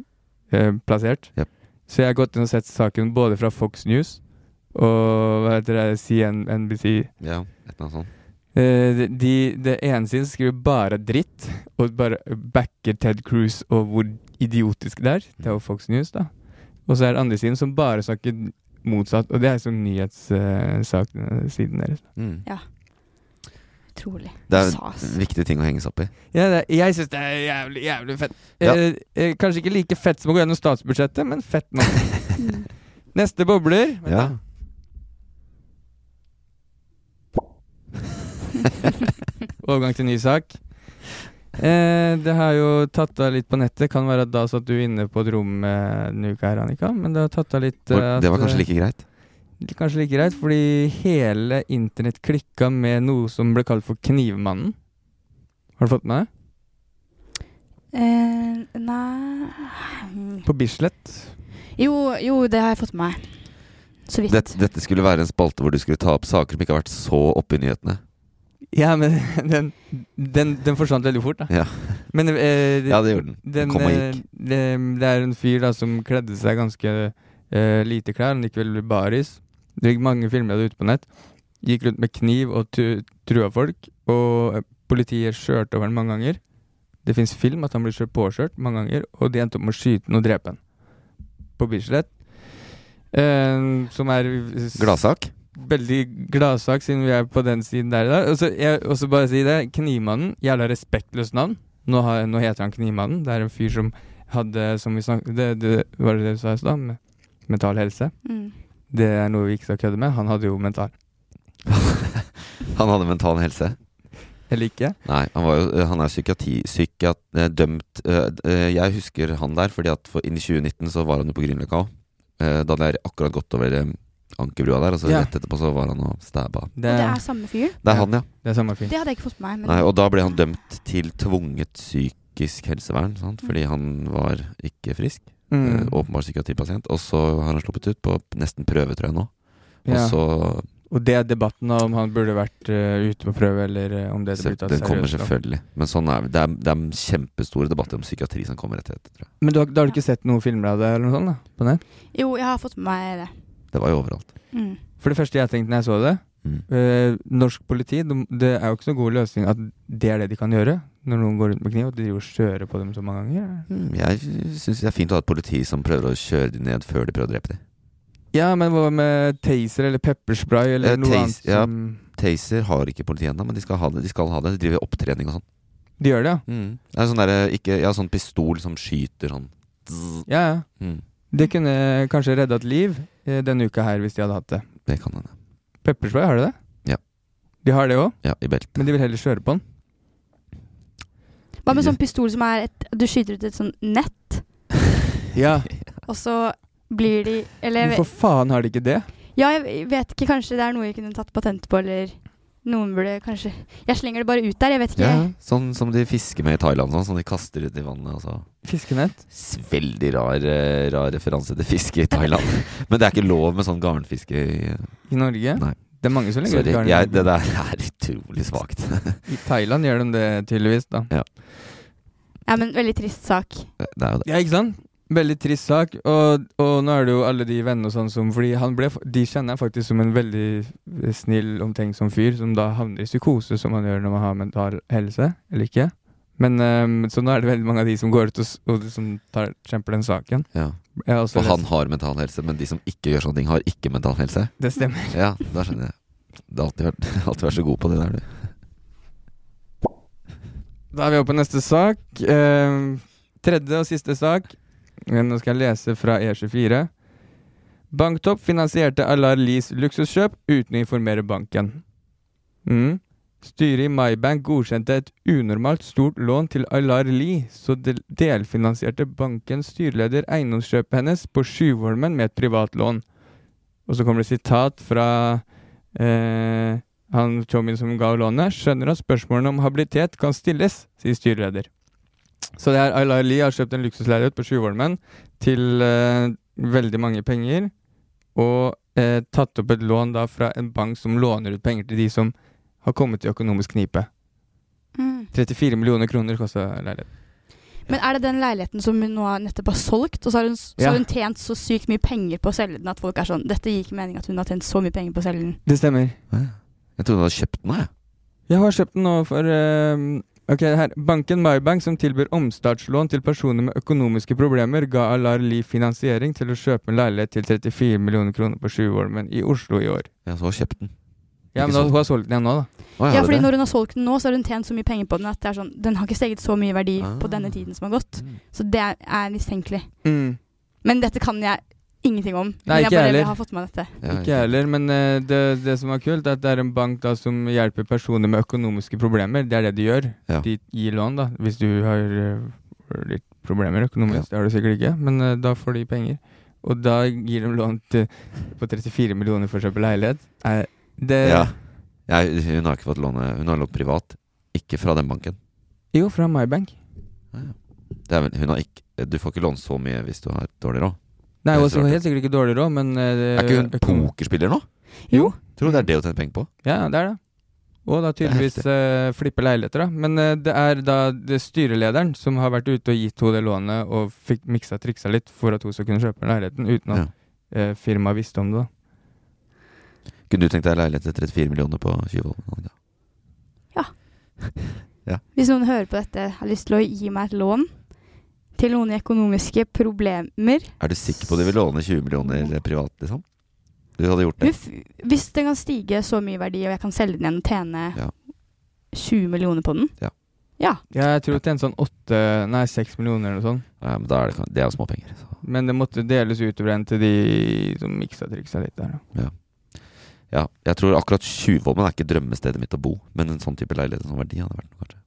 eh, plassert. Yep. Så jeg har gått inn og sett saken både fra Fox News og hva heter det, CNBC. Ja, et eller annet sånt. Eh, de, det ene siden skriver bare dritt, og bare backer Ted Cruz og hvor idiotisk det er. Det er jo Fox News, da. Og så er det andre siden som bare snakker motsatt, og det er sånn nyhetssiden deres. Mm. Ja. Utrolig. Det er Sas. en viktig ting å henge seg opp i. Ja, det, jeg syns det er jævlig, jævlig fett. Ja. Eh, eh, kanskje ikke like fett som å gå gjennom statsbudsjettet, men fett nok. Neste bobler. Vent Ja. da. Overgang til ny sak. Eh, det har jo tatt av litt på nettet. Kan være at da satt du inne på et rom eh, denne uka her, Annika. Men det har tatt av litt eh, Det var at, kanskje eh, like greit? Kanskje like greit, fordi hele internett klikka med noe som ble kalt for Knivmannen. Har du fått med det? Eh, nei På Bislett. Jo, jo, det har jeg fått med meg. Så vidt. Dette, dette skulle være en spalte hvor du skulle ta opp saker som ikke har vært så oppe i nyhetene. Ja, men den, den, den forsvant veldig fort, da. Ja. Men eh, Ja, det gjorde den. Den kom og eh, gikk. Det, det er en fyr da som kledde seg ganske eh, lite klær. Han gikk vel baris. Det gikk mange filmer av det ute på nett. Gikk rundt med kniv og trua folk. Og eh, politiet skjørte over ham mange ganger. Det fins film at han blir kjørt påkjørt mange ganger, og de endte opp med å skyte ham og drepe ham. På Bislett. Eh, som er Gladsak? Veldig gladsak, siden vi er på den siden der i dag. Og så bare si det. Knivmannen, jævla respektløst navn. Nå, har, nå heter han Knivmannen. Det er en fyr som hadde, som vi snakket det, det, Var det det du sa i stad? Med Mental helse. Mm. Det er noe vi ikke skal kødde med. Han hadde jo mental. Han hadde mental helse. Eller ikke? Nei, han, var jo, han er psykiatri, psykiat, eh, dømt eh, eh, Jeg husker han der, fordi at for, inn i 2019 så var han jo på Grünerløkka òg. Da hadde jeg akkurat gått over Ankerbrua der, og så Ja. rett etterpå så var han og stabba. Og det er samme fyr? Det er han, ja. Det er samme fyr. Det hadde jeg ikke fått med meg. Men Nei, og da ble han dømt til tvunget psykisk helsevern, sant? fordi han var ikke frisk. Mm. Eh, åpenbar psykiatripasient. Og så har han sluppet ut på nesten prøve, tror jeg nå. Og Ja. så Og det er debatten om han burde vært uh, ute på prøve, eller uh, om det så, blir tatt Den kommer selvfølgelig. Men sånn er det. Det er, det er kjempestore debatter om psykiatri som kommer rett etter. Men du har, da har du ikke sett noen filmer av det eller noe sånt da, på nett? jo, jeg har fått med meg det. Det var jo overalt. Mm. For det første jeg tenkte når jeg så det Mm. eh, Norsk politi, de, det er jo ikke så god løsning at det er det de kan gjøre når noen går rundt med kniv, og de driver og kjører på dem så mange ganger. Mm, Jeg syns det er fint å ha et politi som prøver å kjøre dem ned før de prøver å drepe dem. Ja, men hva med taser eller pepperspray eller Eh, noe annet ja, Taser har ikke politiet ennå, men de skal ha det. De skal ha det. De driver opptrening og sånn. De gjør det, ja? Mm. Det er sånn der, ikke Ja, sånn pistol som skyter sånn. Ja, ja. Mm. Det kunne kanskje redda et liv eh, denne uka her, hvis de hadde hatt det. Det kan hende. Pepperspray, har de det? Ja. De har det òg? Ja, i beltet. Men de vil heller kjøre på den? Hva med sånn pistol som er et Du skyter ut et sånn nett, Ja. og så blir de Eller Hvorfor faen har de ikke det? Ja, jeg vet ikke. Kanskje det er noe jeg kunne tatt patent på, eller noen burde kanskje Jeg slenger det bare ut der, jeg vet ikke. Ja, sånn som de fisker med i Thailand, sånn, som de kaster ut i vannet. Altså. Fiskenett? Veldig rar, eh, rar referanse til fiske i Thailand. Men det er ikke lov med sånn garnfiske i I Norge? Nei. Det er mange som legger ut garn jeg, det der er utrolig svakt. I Thailand gjør de det tydeligvis, da. Ja. Ja, men veldig trist sak. Det er jo det. Ja, ikke sant? Veldig trist sak. Og, og nå er det jo alle de vennene og sånn som Fordi han ble, de kjenner jeg faktisk som en veldig snill, omtenksom fyr, som da havner i psykose, som man gjør når man har mental helse, eller ikke. Men um, Så nå er det veldig mange av de som går ut og, og liksom tar, kjemper den saken. Ja. For han har mental helse, men de som ikke gjør sånne ting, har ikke mental helse. Det stemmer. Ja, da skjønner jeg. Du har alltid vært, alltid vært så god på det der, du. Da er vi oppe på neste sak. Uh, tredje og siste sak. Nå skal jeg lese fra E24. Banktopp finansierte Alar Lees luksuskjøp uten å informere banken. Mm. Styret i MyBank godkjente et unormalt stort lån til Alar Lie, så del delfinansierte bankens styreleder eiendomskjøpet hennes på Sjuvholmen med et privatlån. Og så kommer det sitat fra eh, han Chomin som ga lånet. Skjønner at spørsmålene om habilitet kan stilles, sier styreleder. Så det er Aylar Lie har kjøpt en luksusleilighet på Sjuvholmen til eh, veldig mange penger, og eh, tatt opp et lån da fra en bank som låner ut penger til de som har kommet i økonomisk knipe. Mm. 34 millioner kroner kosta leiligheten. Men er det den leiligheten som hun nå nettopp har solgt, og så har, hun, så Ja. har hun tjent så sykt mye penger på å selge den at folk er sånn Dette gir ikke mening at hun har tjent så mye penger på å selge den. Det stemmer. Jeg trodde du hadde kjøpt den, jeg. Jeg har kjøpt den nå for eh, Ok, her. Banken MyBank, som tilbyr omstartslån til personer med økonomiske problemer, ga Alar Li finansiering til å kjøpe en leilighet til 34 millioner kroner på Sjuvolmen i Oslo i år. Ja, så kjøpt den. Ja, men da, hun har solgt den igjen nå, da. Ja, fordi når hun har solgt den nå, så har hun tjent så mye penger på den at det er sånn, den har ikke steget så mye verdi Ah. på denne tiden som har gått. Så det er mistenkelig. Mm. Men dette kan jeg ingenting om. Nei, ikke jeg bare heller. har fått med dette. ikke jeg heller, men uh, det, det som er kult, er at det er en bank da som hjelper personer med økonomiske problemer. Det er det de gjør. Ja. De gir lån, da. Hvis du har uh, litt problemer økonomisk. Det har du sikkert ikke, men uh, da får de penger. Og da gir de lån til, på 34 millioner for å kjøpe leilighet. Det Ja. Jeg, hun har ikke fått låne Hun har lånt privat, ikke fra den banken. Jo, fra MyBank. Er, vel- hun har ikke, du får ikke lånt så mye hvis du har dårlig råd. Nei, Det hun har helt sikkert ikke dårlig råd, men eh, det- Er ikke hun økonom- pokerspiller nå? Jo. Tror du det er det hun tjener penger på? Ja, det er det. Og da tydeligvis uh, flippe leiligheter, da. Men uh, det er da det styrelederen som har vært ute og gitt henne det lånet og fikk miksa og triksa litt for at hun skal kunne kjøpe leiligheten, uten at eh, firmaet visste om det. da. Kunne du tenkt deg leilighet til 34 millioner på Tjuvholmen? Hvis noen hører på dette, har lyst til å gi meg et lån til noen økonomiske problemer Er du sikker på at du vil låne 20 millioner privat, liksom? Du hadde gjort det? Hvis den kan stige så mye verdi, og jeg kan selge den igjen og tjene Ja. 20 millioner på den Ja. Ja. Ja, jeg tror det tjente sånn åtte, nei seks millioner eller noe sånt. Ja, men da er det, det er jo småpenger. Men det måtte deles utover en til de som miksa triksa litt der. Ja. Ja, jeg tror akkurat Tjuvholmen er ikke drømmestedet mitt å bo, men en sånn type leilighet som verdi hadde vært noe, kanskje.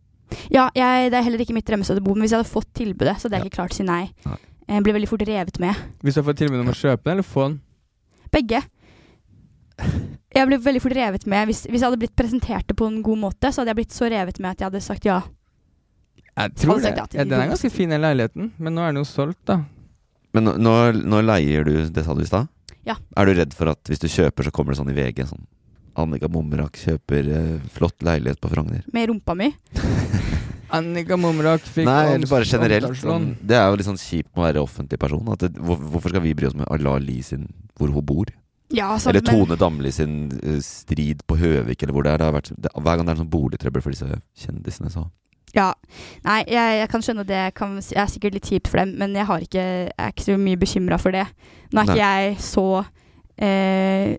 Ja, jeg, det er heller ikke mitt drømmested å bo, men hvis jeg hadde fått tilbudet, så hadde jeg ikke klart å si nei. Jeg blir veldig fort revet med. Hvis du har fått tilbud om å kjøpe den, eller få den? Begge. Jeg ble veldig fort revet med. Hvis, hvis jeg hadde blitt presentert det på en god måte, så hadde jeg blitt så revet med at jeg hadde sagt ja. Jeg tror det. ja Ja, den er ganske fin, den leiligheten, men nå er den jo solgt, da. Men nå, nå, nå leier du, det sa du i stad? Ja. Er du redd for at hvis du kjøper, så kommer det sånn i VG sånn Annika Mumrak kjøper eh, flott leilighet på Frogner. Med rumpa mi. Annika Mumrak fikk Nei, eller bare generelt. Sånn, det er jo litt sånn kjipt med å være offentlig person. At det, hvor, hvorfor skal vi bry oss med Ala Li sin hvor hun bor? Ja, sant, eller Tone Damli sin eh, strid på Høvik, eller hvor det er. Det har vært, det, hver gang det er sånn boligtrøbbel for disse kjendisene, så Ja. Nei, jeg, jeg kan skjønne det. det kan, er sikkert litt kjipt for dem, men jeg, har ikke, jeg er ikke så mye bekymra for det. Nå er ikke jeg så eh,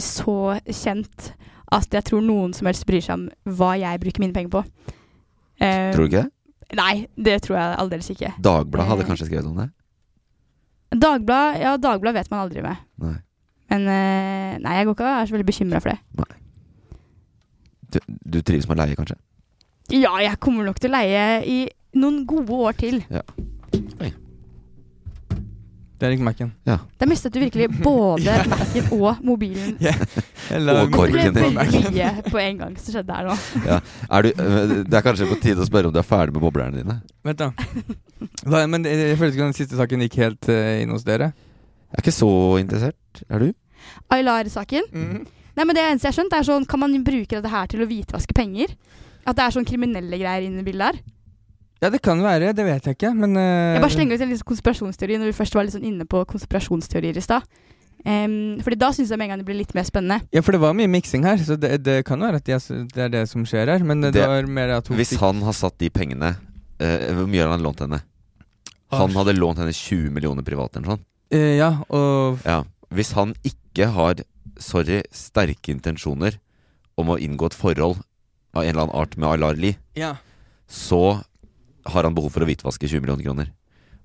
så kjent at jeg tror noen som helst bryr seg om hva jeg bruker mine penger på. Eh, Tror du ikke det? Nei, det tror jeg aldeles ikke. Dagbladet hadde Eh, kanskje skrevet om det? Dagblad, ja, Dagblad vet man aldri med. Nei. Men eh, nei, jeg går ikke og er så veldig bekymra for det. Du, du trives med å leie, kanskje? Ja, jeg kommer nok til å leie i noen gode år til. Ja. Det er ikke Mac-en. Ja. Det mistet du virkelig både Mac-en og mobilen. Yeah. Og Det ble korken din. veldig mye på en gang som skjedde her nå. Ja. Er du, eh, det er kanskje på tide å spørre om du er ferdig med boblerne dine? Vent, da. da men jeg, følte ikke den siste saken gikk helt uh, inn hos dere. Jeg er ikke så interessert. Er du? Aylar-saken. Nei, men Det eneste jeg har skjønt, er sånn Kan man bruke dette her til å hvitvaske penger? At det er sånn kriminelle greier inne i bildet her? Ja, det kan være. Det vet jeg ikke, men uh, Jeg bare slenger ut en liten konspirasjonsteori når vi først var litt sånn inne på konspirasjonsteorier i stad. Um, fordi da syns jeg med en gang det blir litt mer spennende. Ja, for det var mye miksing her, så det, det kan være at de, det er det som skjer her. Men det, Det- var mer at hun Hvis han har satt de pengene uh, Hvor mye har han lånt henne? Han hadde lånt henne 20 millioner privat eller noe sånt. Uh, Ja, og Ja. Hvis han ikke har, sorry, sterke intensjoner om å inngå et forhold av en eller annen art med Alar Lie, Ja. så har han behov for å hvitvaske 20 millioner kroner.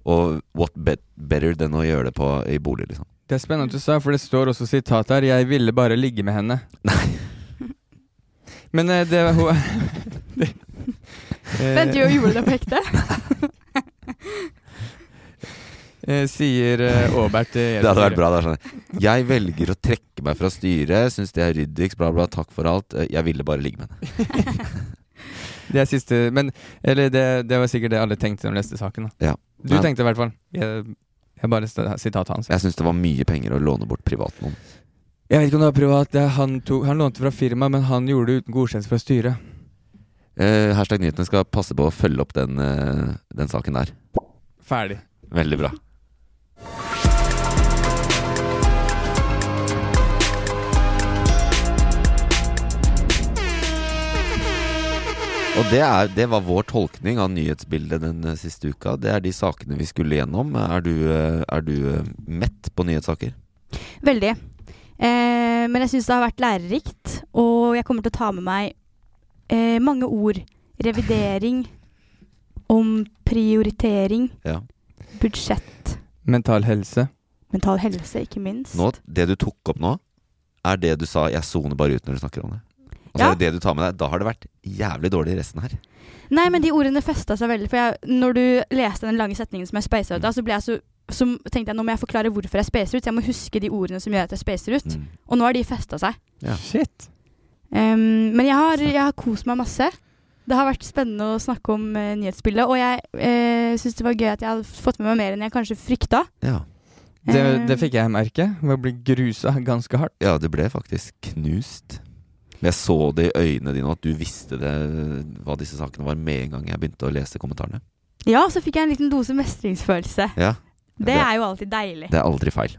Og what bet better than å gjøre det på, i bolig, liksom. Det er spennende at du sa, for det står også sitat her 'Jeg ville bare ligge med henne'. Men uh, det var hun det, Vent, jo, gjorde du det på ekte? eh, Sier eh, Aabert uh, Det hadde vært bra. Det sånn Jeg velger å trekke meg fra styret, syns det er ryddigst, bla, bla, takk for alt. Jeg ville bare ligge med henne. Det er siste Men Eller det, det var sikkert det alle tenkte når de leste saken. Da. Ja. Du tenkte i hvert fall. Jeg, jeg bare sitatet sitat hans. Jeg syns det var mye penger å låne bort privat noen. Jeg vet ikke om det var privat. Han, tok, han lånte fra firma, men han gjorde det uten godkjennelse fra styret. Eh, hashtag nyhetene skal passe på å følge opp den, eh, den saken der. Ferdig. Veldig bra. Og det, er, det var vår tolkning av nyhetsbildet den eh, siste uka. Det er de sakene vi skulle gjennom. Er du, eh, er du eh, mett på nyhetssaker? Veldig. Eh, men jeg syns det har vært lærerikt, og jeg kommer til å ta med meg eh, mange ord. Revidering, omprioritering, Ja. budsjett, Mental helse. mental helse, ikke minst. Nå, det du tok opp nå, er det du sa 'jeg soner bare ut' når du snakker om det. Og så Ja. er det det du tar med deg. Da har det vært jævlig dårlig resten her. Nei, men de ordene festa seg veldig. For jeg, når du leste den lange setningen som jeg speisa ut av, så, ble jeg så, så tenkte jeg nå må jeg forklare hvorfor jeg spacer ut. Jeg må huske de ordene som gjør at jeg spacer ut. Og nå har de festa seg. Ja. Shit. Um, men jeg har, jeg har kost meg masse. Det har vært spennende å snakke om uh, nyhetsbildet, og jeg uh, syns det var gøy at jeg hadde fått med meg mer enn jeg kanskje frykta. Ja. Det, Eh. det fikk jeg merke. Ved å bli grusa ganske hardt. Ja, det ble faktisk knust. Men jeg så det i øynene dine at du visste det, hva disse sakene var med en gang jeg begynte å lese kommentarene. Ja, så fikk jeg en liten dose mestringsfølelse. Ja, Det, det- er jo alltid deilig. Det er aldri feil.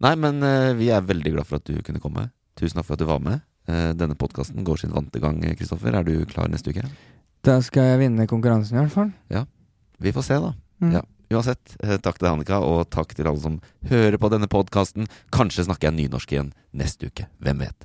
Nei, men uh, vi er veldig glad for at du kunne komme. Tusen takk for at du var med. Uh, denne podkasten går sin vante gang, Kristoffer. Er du klar neste uke? Da skal jeg vinne konkurransen i hvert fall. Ja. Vi får se, da. Mm. Ja. Uansett, eh, takk til Annika, og takk til alle som hører på denne podkasten. Kanskje snakker jeg nynorsk igjen neste uke. Hvem vet?